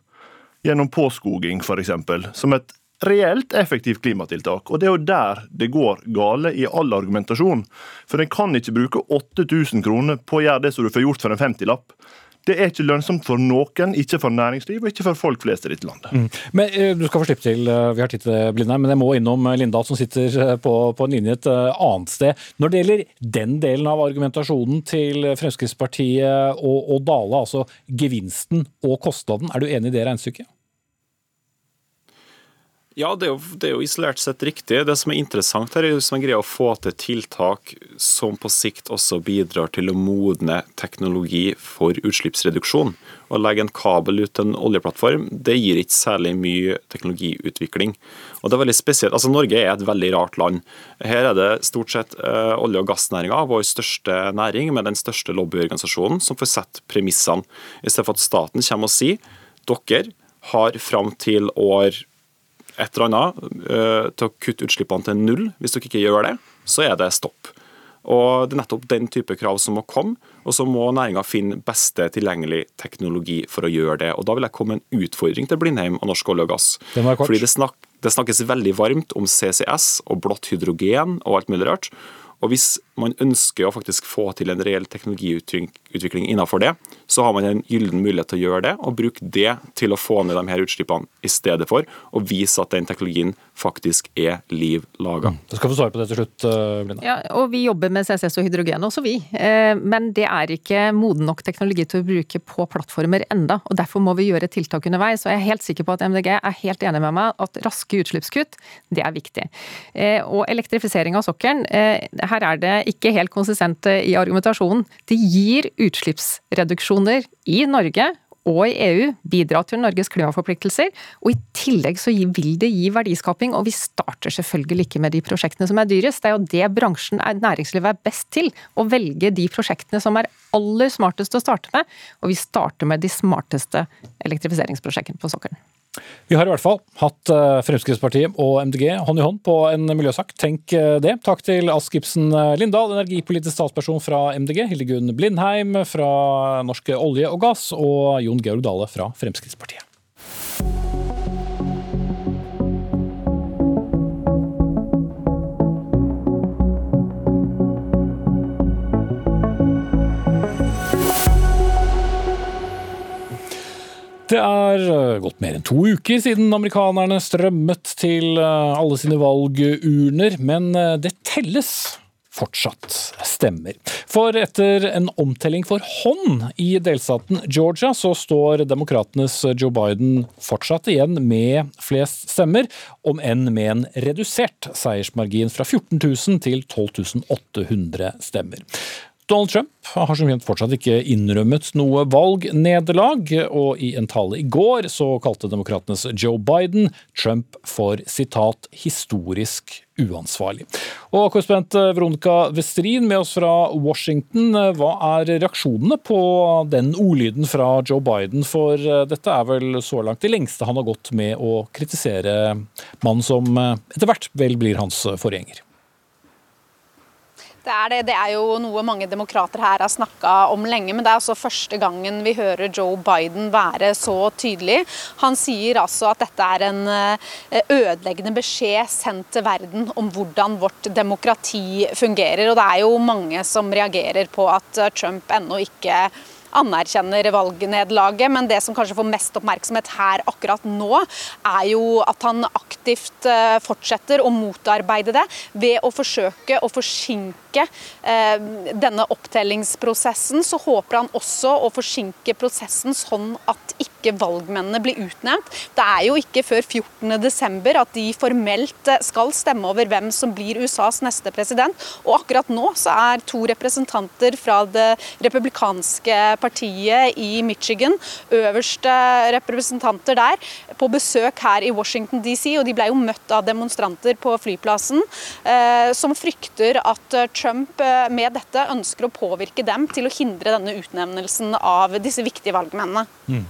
gjennom påskoging, f.eks., som et reelt effektivt klimatiltak. Og Det er jo der det går gale i all argumentasjon. For en kan ikke bruke 8000 kroner på å gjøre det som du får gjort for en 50-lapp. Det er ikke lønnsomt for noen, ikke for næringsliv og ikke for folk flest i dette landet. Mm. Men uh, Du skal få slippe til, uh, vi har tid til Blindheim, men jeg må innom uh, Lindahl som sitter på, på, en linje et annet sted. Når det gjelder den delen av argumentasjonen til Fremskrittspartiet og, og Dale, altså gevinsten og kostnaden, er du enig i det regnestykket? Ja, det er, jo, det er, jo, isolert sett riktig. Det som er interessant her, er hvis man greier å få til tiltak som på sikt også bidrar til å modne teknologi for utslippsreduksjon. Å legge en kabel ut til en oljeplattform, det gir ikke særlig mye teknologiutvikling. Og det er veldig spesielt. Altså, Norge er et veldig rart land. Her er det stort sett uh, olje- og gassnæringa, vår største næring, med den største lobbyorganisasjonen, som får sette premissene. I stedet for at staten kommer og sier dere har fram til år et eller annet uh, til å kutte utslippene til null. Hvis dere ikke gjør det, så er det stopp. Og Det er nettopp den type krav som må komme, og så må næringa finne beste tilgjengelig teknologi for å gjøre det. Og Da vil jeg komme med en utfordring til Blindheim og Norsk olje og gass. Fordi det, snak, det snakkes veldig varmt om CCS og blått hydrogen og alt mulig rart. Og Hvis man ønsker å faktisk få til en reell teknologiutvikling innenfor det, så har man en gyllen mulighet til å gjøre det, og bruke det til å få ned de her utslippene i stedet for å vise at den teknologien faktisk er liv laga. Mm. Du skal få svare på det til slutt, Blinda. Blinde. Ja, og Vi jobber med CCS og hydrogen også, vi. Eh, men det er ikke moden nok teknologi til å bruke på plattformer enda, og Derfor må vi gjøre tiltak underveis. og Jeg er helt sikker på at MDG er helt enig med meg at raske utslippskutt, det er viktig. Eh, og elektrifisering av sokkelen, her er det ikke helt konsistente i argumentasjonen. Det gir utslippsreduksjoner i Norge og i EU, bidrar til Norges klimaforpliktelser. Og i tillegg så vil det gi verdiskaping, og vi starter selvfølgelig ikke med de prosjektene som er dyrest. Det er jo det bransjen, næringslivet er best til, å velge de prosjektene som er aller smartest å starte med. Og vi starter med de smarteste elektrifiseringsprosjektene på sokkelen. Vi har i hvert fall hatt eh, Fremskrittspartiet og MDG hånd i hånd på en miljøsak. Tenk eh, det. Takk til Ask Ibsen eh, Lindahl, energipolitisk statsperson fra MDG, Hildegunn Blindheim fra Norske olje og gass, og Jon Georg Dale fra Fremskrittspartiet. Det er eh, gått mer enn to uker siden amerikanerne strømmet til eh, alle sine valgurner, men eh, det telles fortsatt stemmer. For etter en omtelling for hånd i delstaten Georgia, så står demokratenes Joe Biden fortsatt igjen med flest stemmer, om enn med en redusert seiersmargin fra 14 000 til 12 800 stemmer. Donald Trump har som kjent fortsatt ikke innrømmet noe valgnederlag, og i en tale i går så kalte demokratenes Joe Biden Trump for sitat 'historisk uansvarlig'. Og korrespondent Veronica Westrin med oss fra Washington, hva er reaksjonene på den ordlyden fra Joe Biden? For dette er vel så langt det lengste han har gått med å kritisere mannen som etter hvert vel blir hans forgjenger? Det er det. Det er jo noe mange demokrater her har snakka om lenge, men det er altså første gangen vi hører Joe Biden være så tydelig. Han sier altså at dette er en eh, ødeleggende beskjed sendt til verden om hvordan vårt demokrati fungerer. Og det er jo mange som reagerer på at eh, Trump ennå ikke anerkjenner valgnederlaget, men det som kanskje får mest oppmerksomhet her akkurat nå, er jo at han aktivt eh, fortsetter å motarbeide det ved å forsøke å forsinke eh, denne opptellingsprosessen. Så håper han også å forsinke prosessen sånn at ikke valgmennene blir utnevnt. Det er jo ikke før 14.12 at de formelt eh, skal stemme over hvem som blir USAs neste president. Og akkurat nå så er to representanter fra det republikanske partiet i Michigan, øverste representanter der, på besøk her i Washington DC, og de ble jo møtt av demonstranter på flyplassen eh, som frykter at eh, Trump eh, med dette ønsker å påvirke dem til å hindre denne utnevnelsen av disse viktige valgmennene. Mm.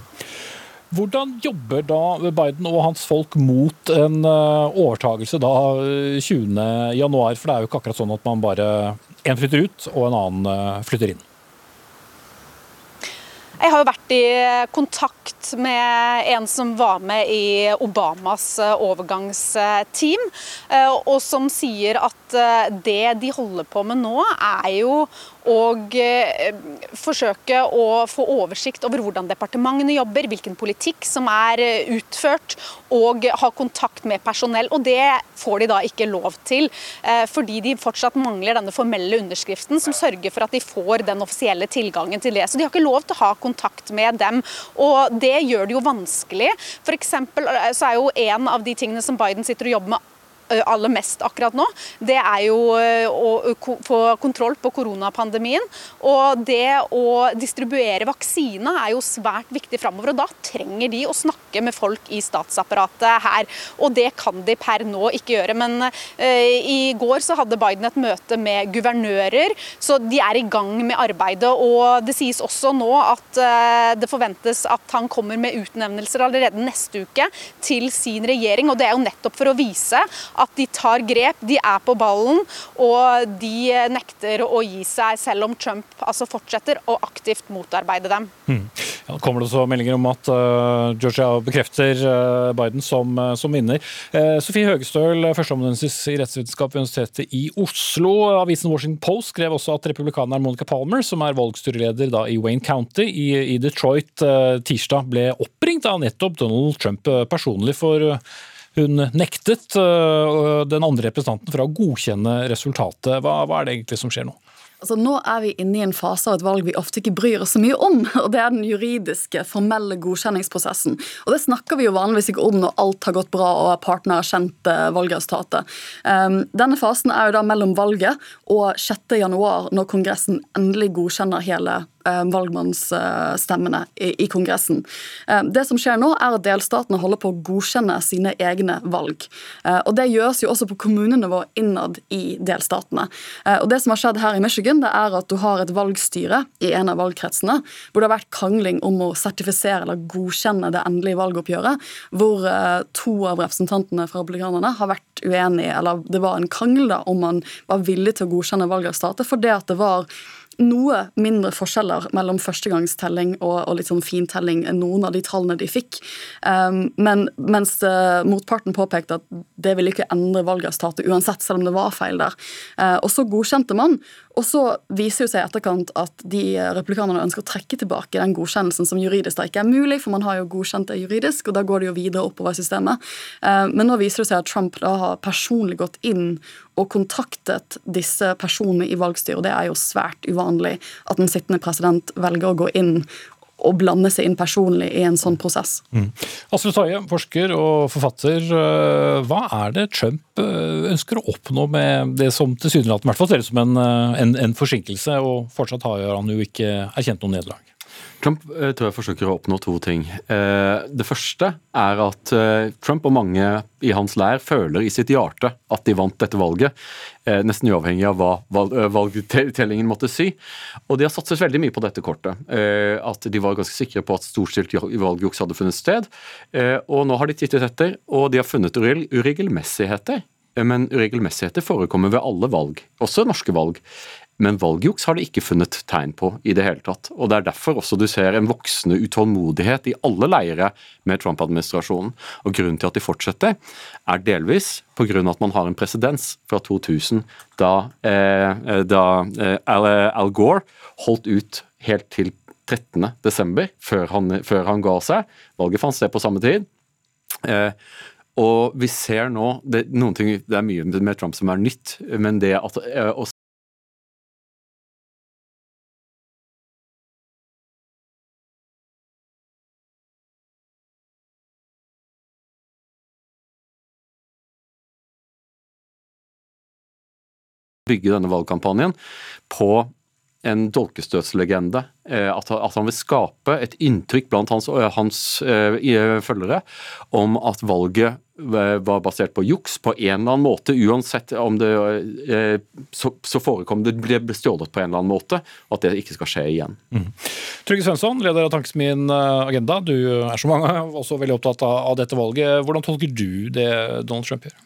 Hvordan jobber da Biden og hans folk mot en overtagelse da 20.1? Eh, For det er jo ikke akkurat sånn at man bare én flytter ut og en annen flytter inn. Jeg har jo vært i kontakt med en som var med i Obamas overgangsteam, og som sier at det de holder på med nå, er jo og eh, forsøke å få oversikt over hvordan departementene jobber, hvilken politikk som er eh, utført, og ha kontakt med personell. Og det får de da ikke lov til, eh, fordi de fortsatt mangler denne formelle underskriften som sørger for at de får den offisielle tilgangen til det. Så de har ikke lov til å ha kontakt med dem, og det gjør det jo vanskelig. For eksempel, så er jo en av de tingene som Biden sitter og jobber med aller mest akkurat nå, det er jo å få kontroll på koronapandemien. Og det å distribuere vaksine er jo svært viktig framover. Og da trenger de å snakke med folk i statsapparatet her. Og det kan de per nå ikke gjøre. Men i går så hadde Biden et møte med guvernører, så de er i gang med arbeidet. Og det sies også nå at det forventes at han kommer med utnevnelser allerede neste uke til sin regjering. Og det er jo nettopp for å vise at de tar grep, de er på ballen, og de nekter å gi seg, selv om Trump altså fortsetter å aktivt motarbeide dem. Hmm. Ja, kommer det også meldinger om at uh, Georgia bekrefter uh, Biden som, uh, som vinner. Sofie Høgestøl, førsteamanuensis i rettsvitenskap ved Universitetet i Oslo. Avisen Washington Post skrev også at republikaneren Monica Palmer, som er valgstyreleder i Wayne County i, i Detroit, tirsdag ble oppringt av nettopp Donald Trump personlig for hun nektet øh, den andre representanten fra å godkjenne resultatet. Hva, hva er det egentlig som skjer nå? Altså, nå er vi inne i en fase av et valg vi ofte ikke bryr oss så mye om. [LAUGHS] og Det er den juridiske, formelle godkjenningsprosessen. Og Det snakker vi jo vanligvis ikke om når alt har gått bra og partene har kjent eh, valgresultatet. Um, denne fasen er jo da mellom valget og 6.1, når Kongressen endelig godkjenner hele valgmannsstemmene i Kongressen. Eh, det som skjer nå, er at delstatene holder på å godkjenne sine egne valg. Eh, og Det gjøres jo også på kommunenivå innad i delstatene. Og Det som har skjedd her i Michigan, det er at du har et valgstyre i en av valgkretsene hvor det har vært krangling om å sertifisere eller godkjenne det endelige valgoppgjøret, hvor to av representantene fra republikanerne har vært uenige, eller det var en krangel da, om man var villig til å godkjenne valgresultatet fordi at det var noe mindre forskjeller mellom førstegangstelling og, og litt sånn fintelling enn noen av de tallene de fikk. Um, men mens uh, motparten påpekte at det ville ikke endre valgresultatet uansett, selv om det var feil der. Uh, og så godkjente man, og så viser det seg etterkant at de replikanerne ønsker å trekke tilbake den godkjennelsen som juridisk da ikke er mulig, for man har jo godkjent det juridisk, og da går det jo videre oppover i systemet. Uh, men nå viser det seg at Trump da har personlig gått inn og kontaktet disse personene i valgstyret. Det er jo svært uvanlig at en sittende president velger å gå inn og blande seg inn personlig i en sånn prosess. Mm. Astrid Taie, forsker og forfatter. Eh, hva er det Trump eh, ønsker å oppnå med det som tilsynelatende ser ut som en, eh, en, en forsinkelse, og fortsatt har han jo ikke erkjent noe nederlag? Trump eh, tror jeg forsøker å oppnå to ting. Eh, det første er at eh, Trump og mange i hans lær føler i sitt hjerte at de vant dette valget. Nesten uavhengig av hva valgtellingen måtte si. Og de har satset veldig mye på dette kortet. At de var ganske sikre på at storstilt valgjuks hadde funnet sted. Og nå har de tittet etter, og de har funnet uregelmessigheter men uregelmessigheter forekommer ved alle valg, også norske valg. Men valgjuks har det ikke funnet tegn på i det hele tatt. Og Det er derfor også du ser en voksende utålmodighet i alle leire med Trump-administrasjonen. Og Grunnen til at de fortsetter, er delvis pga. at man har en presedens fra 2000, da, eh, da eh, Al, Al, Gore holdt ut helt til 13.12., før, han, før han ga seg. Valget fant sted på samme tid. Eh, og vi ser nå det, ting, det, er mye med Trump som er nytt, men det at bygge denne valgkampanjen på en dolkestøtslegende. Eh, at, han vil skape et inntrykk blant hans, eh, hans uh, følgere om at valget var basert på juks på en eller annen måte, uansett om det så, så, forekom det ble stjålet på en eller annen måte, og at det ikke skal skje igjen. Mm. Trygve Svensson, leder av Tankesmien Agenda. Du er som mange også veldig opptatt av, av dette valget. Hvordan tolker du det Donald Trump gjør?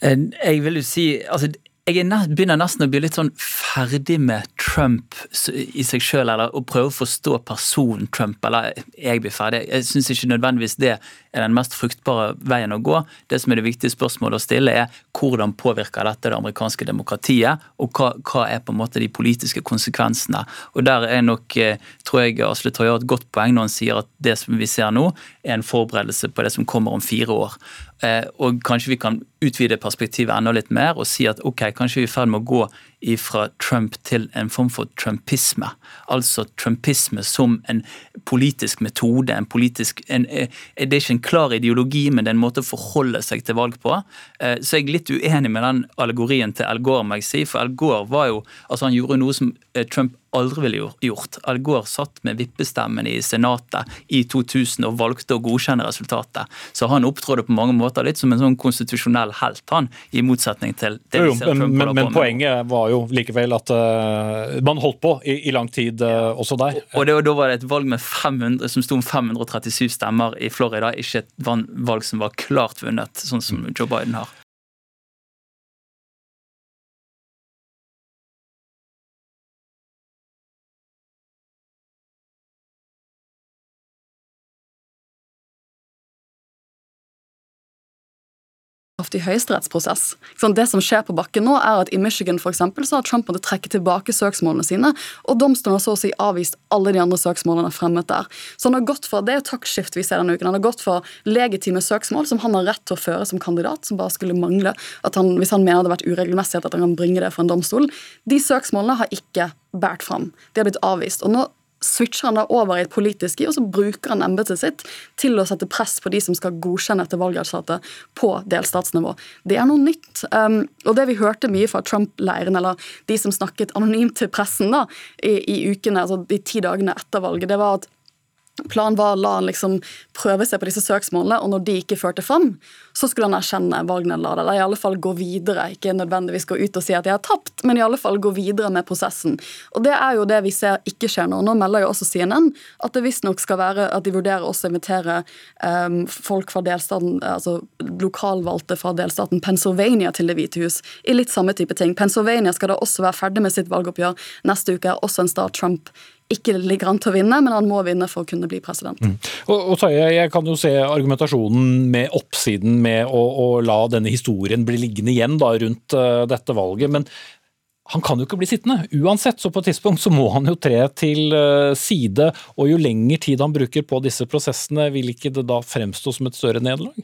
Jeg vil jo si, altså jeg begynner nesten å bli litt sånn ferdig med Trump i seg sjøl, eller å prøve å forstå personen Trump. Eller jeg blir ferdig. Jeg syns ikke nødvendigvis det er den mest fruktbare veien å gå. Det som er det viktige spørsmålet å stille, er hvordan påvirker dette det amerikanske demokratiet, og hva, hva er på en måte de politiske konsekvensene. Og Der er nok, eh, tror jeg Asle Toje har et godt poeng når han sier at det som vi ser nå, er en forberedelse på det som kommer om fire år. Eh, og kanskje vi kan utvide perspektivet enda litt mer og si at ok, kanskje vi er i ferd med å gå fra Trump til en form for trumpisme. Altså trumpisme som en politisk metode. En politisk, en, eh, det er ikke en klar ideologi, men det er en måte å forholde seg til valg på. Eh, så jeg er litt uenig med den allegorien til Al Gore, må jeg si. For Al Gore var jo, altså han gjorde noe som Trump aldri ville gjort. Al Gore satt med vippestemmen i Senatet i 2000 og valgte å godkjenne resultatet. Så han opptrådte på mange måter litt som en sånn konstitusjonell helt, han, i motsetning til det vi ser Trump men, men, poenget var jo likevel at uh, man holdt på i, i lang tid uh, også der. Og, det, og, Da var det et valg med 500, som sto om 537 stemmer i Florida, ikke et valg som var klart vunnet, sånn som Joe Biden har. I høyesterettsprosess. Det som skjer på bakken nå, er at i Michigan for eksempel, så har Trump måttet trekke tilbake søksmålene sine, og domstolen har så å si avvist alle de andre søksmålene fremmet der. Så han har gått for, Det er jo taktskift vi ser denne uken. Han har gått for legitime søksmål som han har rett til å føre som kandidat, som bare skulle mangle at han, hvis han mener det har vært uregelmessighet, at han kan bringe det for en domstol. De søksmålene har ikke båret fram. De har blitt avvist. Og nå switcher han da over i et politisk i, og så bruker han embetet sitt til å sette press på de som skal godkjenne etter valgresultatet på delstatsnivå. Det er noe nytt. Um, og det vi hørte mye fra Trump-leiren, eller de som snakket anonymt til pressen da, i, i ukene, altså de ti dagene etter valget, det var at Planen var å la han liksom prøve seg på disse søksmålene, og når de ikke førte fram, så skulle han erkjenne Wagner-la Eller i alle fall gå videre. Ikke nødvendigvis gå ut og si at de har tapt, men i alle fall gå videre med prosessen. Og Det er jo det vi ser ikke skjer nå. Nå melder jo også CNN at det visstnok skal være at de vurderer også å invitere um, folk fra delstaten, altså lokalvalgte fra delstaten Pennsylvania til Det hvite hus, i litt samme type ting. Pennsylvania skal da også være ferdig med sitt valgoppgjør neste uke, også en stat Trump ikke ligger an til å vinne, men han må vinne for å kunne bli president. Mm. Og, og Jeg kan jo se argumentasjonen med oppsiden med å, å la denne historien bli liggende igjen da, rundt uh, dette valget. men han kan jo ikke bli sittende. Uansett, så på et tidspunkt så må han jo tre til uh, side. Og jo lengre tid han bruker på disse prosessene, vil ikke det da fremstå som et større nederlag?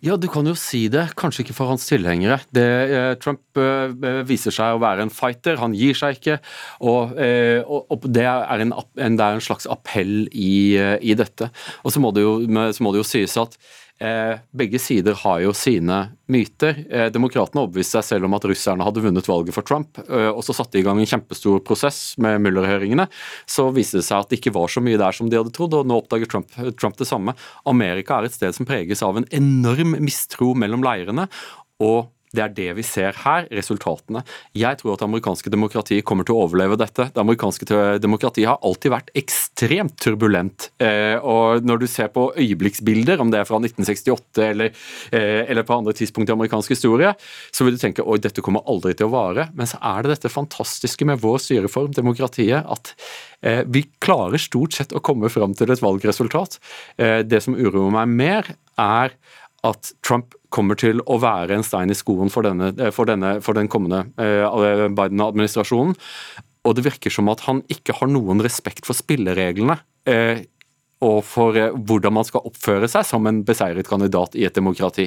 Ja, du kan jo si det. Kanskje ikke for hans tilhengere. Det, eh, Trump eh, eh, viser seg å være en fighter, han gir seg ikke. Og, eh, og, og det, er en, en, det, er en, slags appell i, eh, i dette. Og så må, jo, så må det jo sies at begge sider har jo sine myter. Eh, Demokratene overbeviste seg selv om at russerne hadde vunnet valget for Trump, eh, og så satte de i gang en kjempestor prosess med Mueller-høringene. Så viste det seg at det ikke var så mye der som de hadde trodd, og nå oppdager Trump, Trump det samme. Amerika er et sted som preges av en enorm mistro mellom leirene. og Det er det vi ser her, resultatene. Jeg tror at det amerikanske demokratiet kommer til å overleve dette. Det amerikanske demokratiet har alltid vært ekstremt turbulent. Eh, og når du ser på øyeblikksbilder, om det er fra 1968 eller, eh, eller på andre tidspunkt i amerikansk historie, så vil du tenke oi, dette kommer aldri til å vare. Men så er det dette fantastiske med vår styreform, demokratiet, at eh, vi klarer stort sett å komme fram til et valgresultat. Det som uroer meg mer, er at Trump kommer til å være en stein i skoen for, denne, eh, for, denne, for den kommende eh, Biden-administrasjonen. Og det virker som at han ikke har noen respekt for spillereglene. Eh, og for hvordan man skal oppføre seg som en beseiret kandidat i et demokrati.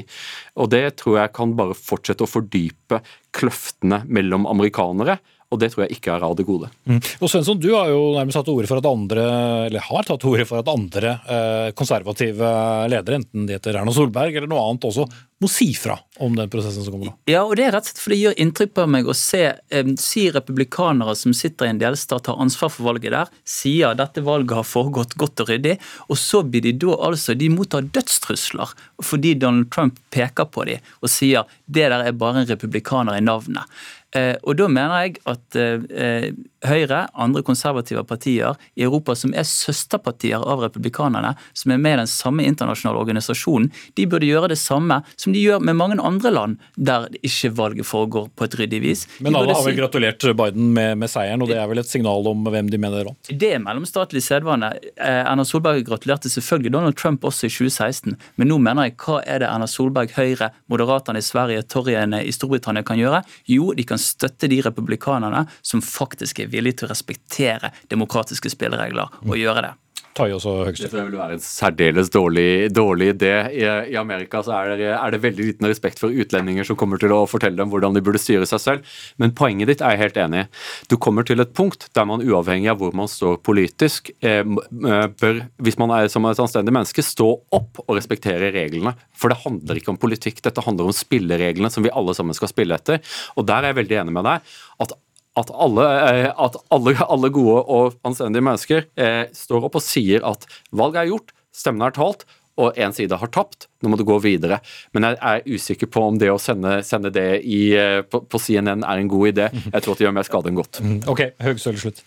Og Det tror jeg kan bare fortsette å fordype kløftene mellom amerikanere, og det tror jeg ikke er av det gode. Mm. Og Svensson, du har jo nærmest tatt ordet for at andre, eller har tatt ordet for at andre eh, konservative ledere, enten de heter Erna Solberg eller noe annet, også må si fra om den prosessen som kommer nå. Ja, og det er rett og slett fordi det gjør inntrykk på meg å se eh, si republikanere som sitter i en delstat, tar ansvar for valget der, sier dette valget har foregått godt og ryddig, og så blir de da altså De mottar dødstrusler fordi Donald Trump peker på dem og sier det der er bare en republikaner i navnet. Eh, og da mener jeg at eh, Høyre, andre konservative partier i Europa som er søsterpartier av republikanerne, som er med i den samme internasjonale organisasjonen, de burde gjøre det samme som de gjør med mange andre land der ikke valget foregår på et ryddig vis. Men alle har vel gratulert Biden med, med, seieren, og det er vel et signal om hvem de mener vant? Det er mellomstatlig sedvane. Eh, Erna Solberg gratulerte selvfølgelig Donald Trump også i 2016, men nå mener jeg hva er det Erna Solberg, Høyre, Moderaterne i Sverige, Torjene i Storbritannia kan gjøre? Jo, de kan støtte de republikanerne som faktisk er villige til å respektere demokratiske spilleregler og gjøre det. Tai også høgst. Det vil være en særdeles dårlig, dårlig idé. I, I, Amerika så er det, er det, veldig liten respekt for utlendinger som kommer til å fortelle dem hvordan de burde styre seg selv. Men poenget ditt er jeg helt enig i. Du kommer til et punkt der man uavhengig av hvor man står politisk, eh, eh, bør, hvis man er som et anstendig menneske, stå opp og respektere reglene. For det handler ikke om politikk, dette handler om spillereglene som vi alle sammen skal spille etter. Og der er jeg veldig enig med deg. at at alle, eh, at alle, [LAUGHS] alle gode og anstendige mennesker eh, står opp og sier at valget er gjort, stemmene er talt, og én side har tapt, nå må du gå videre. Men jeg er usikker på om det å sende, sende det i, eh, på, på, CNN er en god idé. Jeg tror at det gjør mer skade enn godt. Mhm. Ok, Høgsøl slutt.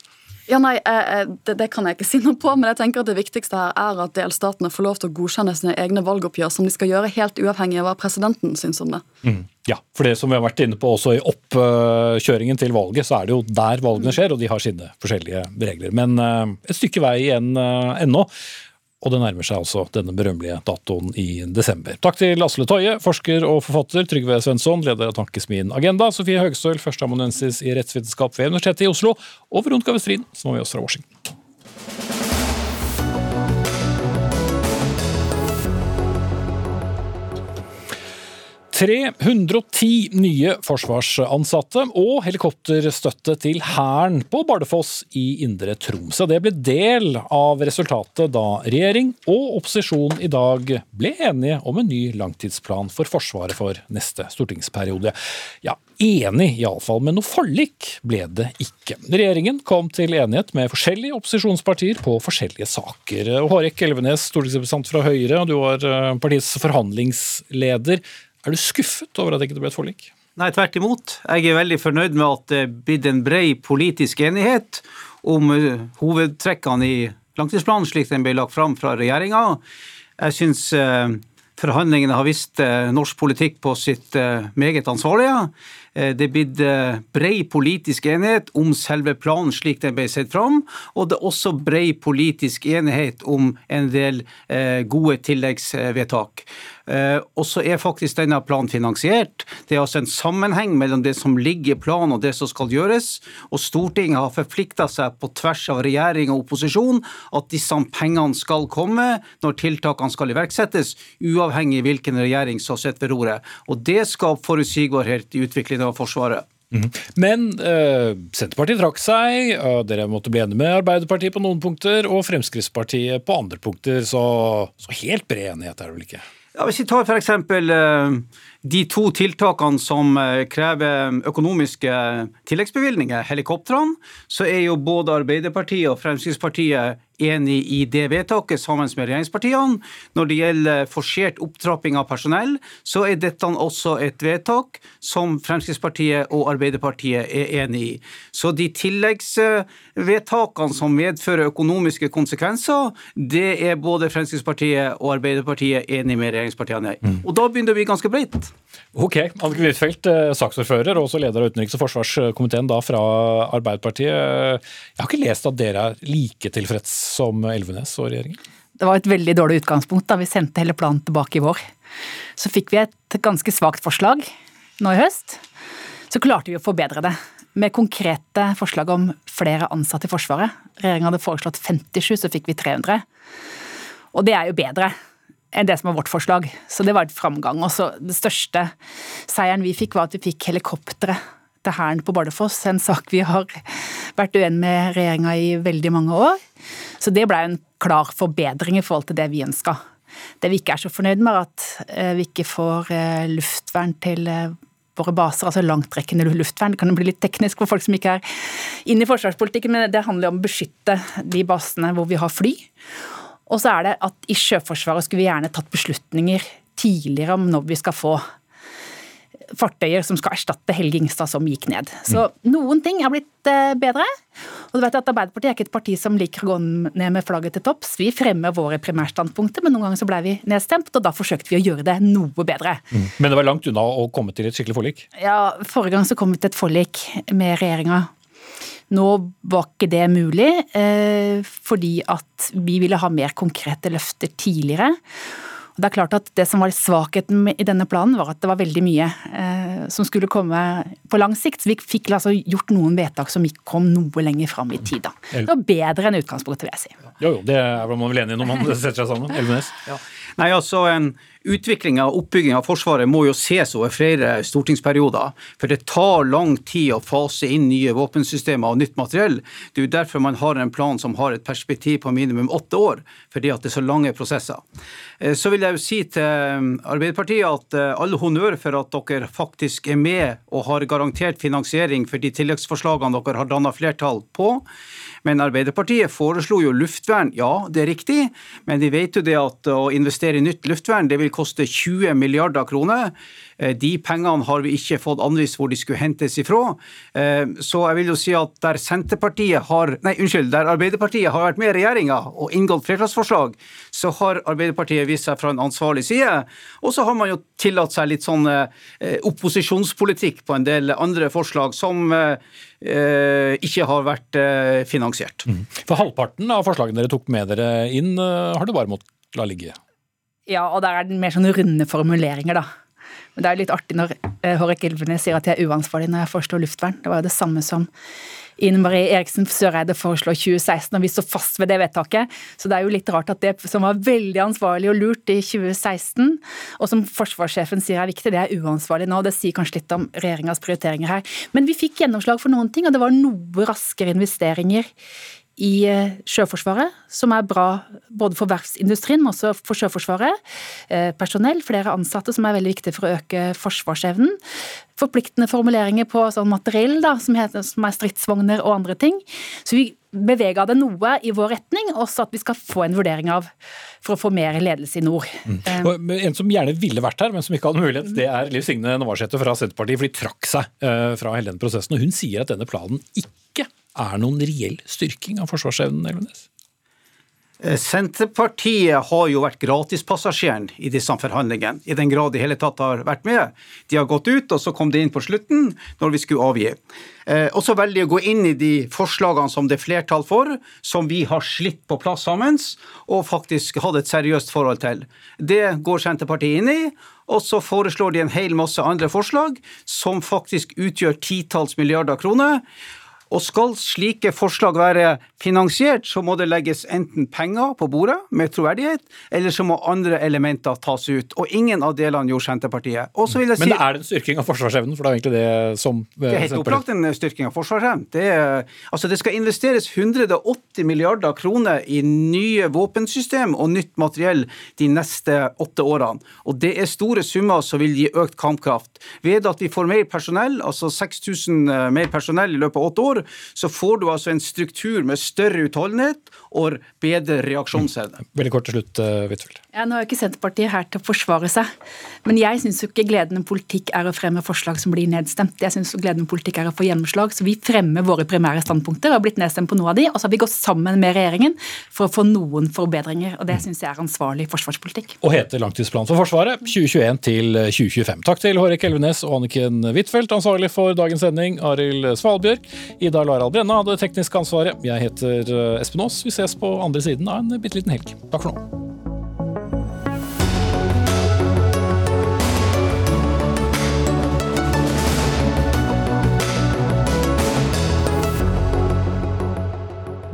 Ja, nei, det, det, kan jeg ikke si noe på, men jeg tenker at det viktigste her er at delstatene får lov til å godkjenne sine egne valgoppgjør, som de skal gjøre helt uavhengig av hva presidenten syns om det. Mm. Ja, for det som vi har vært inne på også i oppkjøringen til valget, så er det jo der valgene skjer, og de har sine forskjellige regler. Men eh, et stykke vei igjen eh, ennå. Og det nærmer seg altså denne berømmelige datoen i desember. Takk til Asle Toje, forsker og forfatter, Trygve Svensson, leder av Tankesmien Agenda, Sofie Høgstøl, førsteamanuensis i rettsvitenskap ved Universitetet i Oslo, og Veronica Westrin, som var med oss fra Washington. 310 nye forsvarsansatte og helikopterstøtte til Hæren på Bardufoss i Indre Tromsø. Det ble del av resultatet da regjering og opposisjon i dag ble enige om en ny langtidsplan for Forsvaret for neste stortingsperiode. Ja, enig iallfall, men noe forlik ble det ikke. Regjeringen kom til enighet med forskjellige opposisjonspartier på forskjellige saker. Hårek Elvenes, stortingsrepresentant fra Høyre, og du var eh, partiets forhandlingsleder. Er du skuffet over at det ikke ble et forlik? Nei, tvert imot. Jeg er veldig fornøyd med at det er blitt en bred politisk enighet om eh, hovedtrekkene i langtidsplanen slik den ble lagt fram fra regjeringa. Jeg syns eh, forhandlingene har vist eh, norsk politikk på sitt meget ansvarlige. Det er blitt bred politisk enighet om selve planen slik den ble sett fram, og det er også bred politisk enighet om en del gode tilleggsvedtak. Eh, og så er faktisk denne planen finansiert. Det er altså en sammenheng mellom det som ligger i planen og det som skal gjøres. Og Stortinget har forplikta seg på tvers av regjering og opposisjon at disse pengene skal komme når tiltakene skal iverksettes, uavhengig av hvilken regjering som sitter ved roret. Og det skaper forutsigbarhet i utviklingen av Forsvaret. Mhm. Men eh, Senterpartiet trakk seg, og dere måtte bli enige med Arbeiderpartiet på noen punkter, og Fremskrittspartiet på andre punkter, så, så helt bred enighet er det vel ikke? Ja, hvis vi tar f.eks. Uh, de to tiltakene som eh, krever økonomiske tilleggsbevilgninger, helikoptrene, så er jo både Arbeiderpartiet og Fremskrittspartiet enig i det vedtaket sammen med regjeringspartiene. Når det gjelder forsert opptrapping av personell, så er dette også et vedtak som Fremskrittspartiet og Arbeiderpartiet er enig i. Så de tilleggsvedtakene som medfører økonomiske konsekvenser, det er både Fremskrittspartiet og Arbeiderpartiet enig med regjeringspartiene i. Mm. Og da begynner det å bli ganske bredt. Ok, Anniken Huitfeldt, eh, saksordfører og også leder av utenriks- og forsvarskomiteen da fra Arbeiderpartiet. Jeg har ikke lest at dere er like tilfreds som Elvenes og regjeringen? Det var et veldig dårlig utgangspunkt da vi sendte hele planen tilbake i vår. Så fikk vi et ganske svakt forslag nå i høst. Så klarte vi å forbedre det med konkrete forslag om flere ansatte i Forsvaret. Regjeringen hadde foreslått 57, så fikk vi 300. Og det er jo bedre enn det som var vårt forslag. Så det var et framgang. Og så det største seieren vi fikk, var at vi fikk helikoptre til Hæren på Bardufoss. En sak vi har vært uenig med regjeringa i veldig mange år. Så det blei en klar forbedring i forhold til det vi ønska. Det vi ikke er så fornøyd med, er at eh, vi ikke får eh, luftvern til eh, våre baser, altså langtrekkende luftvern. Det kan bli litt teknisk for folk som ikke er inne i forsvarspolitikken, men det handler om å beskytte de basene hvor vi har fly. Og så er det at i Sjøforsvaret skulle vi gjerne tatt beslutninger tidligere om når vi skal få fartøyer som skal erstatte Helge Ingstad som gikk ned. Så noen ting har blitt eh, bedre. Og du vet at Arbeiderpartiet er ikke et parti som liker å gå ned med flagget til topps. Vi fremmer våre primærstandpunkter, men noen ganger så ble vi nedstemt, og da forsøkte vi å gjøre det noe bedre. Mm. Men det var langt unna å komme til et skikkelig forlik? Ja, forrige gang så kom vi til et forlik med regjeringa. Nå var ikke det mulig, eh, fordi at vi ville ha mer konkrete løfter tidligere. Det er klart at det som var Svakheten i denne planen var at det var veldig mye eh, som skulle komme på lang sikt. Så vi fikk altså gjort noen vedtak som ikke kom noe lenger fram i tid. Da. Det var bedre enn utgangspunktet, vil jeg si. Jo, jo, det er man vel enig i når man [LAUGHS] setter seg sammen. Elvenes? Ja. Nei, altså en Utvikling og oppbygginga av Forsvaret må jo ses over flere stortingsperioder. For det tar lang tid å fase inn nye våpensystemer og nytt materiell. Det er jo derfor man har en plan som har et perspektiv på minimum åtte år, fordi at det er så lange prosesser. Eh, så vil jeg jo si til eh, Arbeiderpartiet at all alle honnør for at dere faktisk er med og har garantert finansiering for de tilleggsforslagene dere har danna flertall på. Men Arbeiderpartiet foreslo jo luftvern, ja det er riktig, men de vet jo det at å investere i nytt luftvern det vil koste 20 milliarder kroner. Eh, de pengene har vi ikke fått anvist hvor de skulle hentes ifra. Eh, så jeg vil jo si at der Senterpartiet har, nei, unnskyld, der Arbeiderpartiet har vært med i regjeringa og inngått flertallsforslag, så har Arbeiderpartiet vist seg fra en ansvarlig side. Og så har man jo tillatt seg litt sånn eh, opposisjonspolitikk på en del andre forslag som ikke har vært finansiert. Mm. For halvparten av forslagene dere tok med dere inn, har du bare måttet la ligge? Ja, og der er det mer sånne runde formuleringer, da. Men det er litt artig når eh, Hårek Elvenes sier at jeg er uansvarlig når jeg foreslår luftvern. Det var jo det samme som Ine Marie Eriksen Søreide foreslo 2016, og vi står fast ved det vedtaket. Så det er jo litt rart at det som var veldig ansvarlig og lurt i 2016, og som forsvarssjefen sier er viktig, det er uansvarlig nå. Det sier kanskje litt om regjeringas prioriteringer her. Men vi fikk gjennomslag for noen ting, og det var noe raskere investeringer i eh, Sjøforsvaret, som er bra både for verftsindustrien, men også for Sjøforsvaret. Eh, personell, flere ansatte, som er veldig viktig for å øke forsvarsevnen. Forpliktende formuleringer på sånn materiell, da, som, heter, som er stridsvogner og andre ting. Så vi bevega det noe i vår retning, også at vi skal få en vurdering av for å få mer ledelse i nord. Mm. Um, en som gjerne ville vært her, men som ikke hadde mulighet, det er Liv Signe Navarsete fra Senterpartiet, for de trakk seg fra hele denne prosessen. og Hun sier at denne planen ikke er noen reell styrking av forsvarsevnen, Elvenes? Eh, Senterpartiet har jo vært gratispassasjeren i disse forhandlingene, i den grad de hele tatt har vært med. De har gått ut, og så kom de inn på slutten, når vi skulle avgi. Eh, og så velger de å gå inn i de forslagene som det er flertall for, som vi har slitt på plass sammen, og faktisk hatt et seriøst forhold til. Det går Senterpartiet inn i. Og så foreslår de en hel masse andre forslag som faktisk utgjør titalls milliarder kroner. Og skal slike forslag være finansiert, så må det legges enten penger på bordet med troverdighet, eller så må andre elementer tas ut. Og ingen av delene gjorde Senterpartiet. Si, Men det er det en styrking av forsvarsevnen? For det er egentlig det som eh, Det er helt opplagt en styrking av forsvarsevnen. Det, altså det skal investeres 180 milliarder kroner i nye våpensystem og nytt materiell de neste åtte årene. Og det er store summer som vil gi økt kampkraft. Ved at vi får mer personell, altså 6000 eh, mer personell i løpet av åtte år, år, så får du altså en struktur med større utholdenhet og bedre reaksjonsevne. Veldig kort til slutt, eh, Huitfeldt. Ja, nå er ikke Senterpartiet her til å forsvare seg, men jeg syns ikke gledende politikk er å fremme forslag som blir nedstemt. Jeg syns gledende politikk er å få gjennomslag. Så vi fremmer våre primære standpunkter og har blitt nedstemt på noe av de, og så har vi gått sammen med regjeringen for å få noen forbedringer. og Det syns jeg er ansvarlig forsvarspolitikk. Og heter Langtidsplan for Forsvaret 2021 til 2025. Takk til Hårek Elvenes og Anniken Huitfeldt, ansvarlig for dagens sending, Arild Svalbjørg. Ida Laral Brenna hadde teknisk ansvaret. Jeg heter eh, Espen Aas. Vi ses på andre siden av en bitte liten helg. Takk for nå.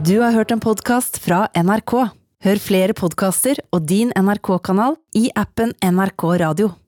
Du har hørt en podkast fra NRK. Hør flere podkaster og din NRK-kanal i appen NRK Radio.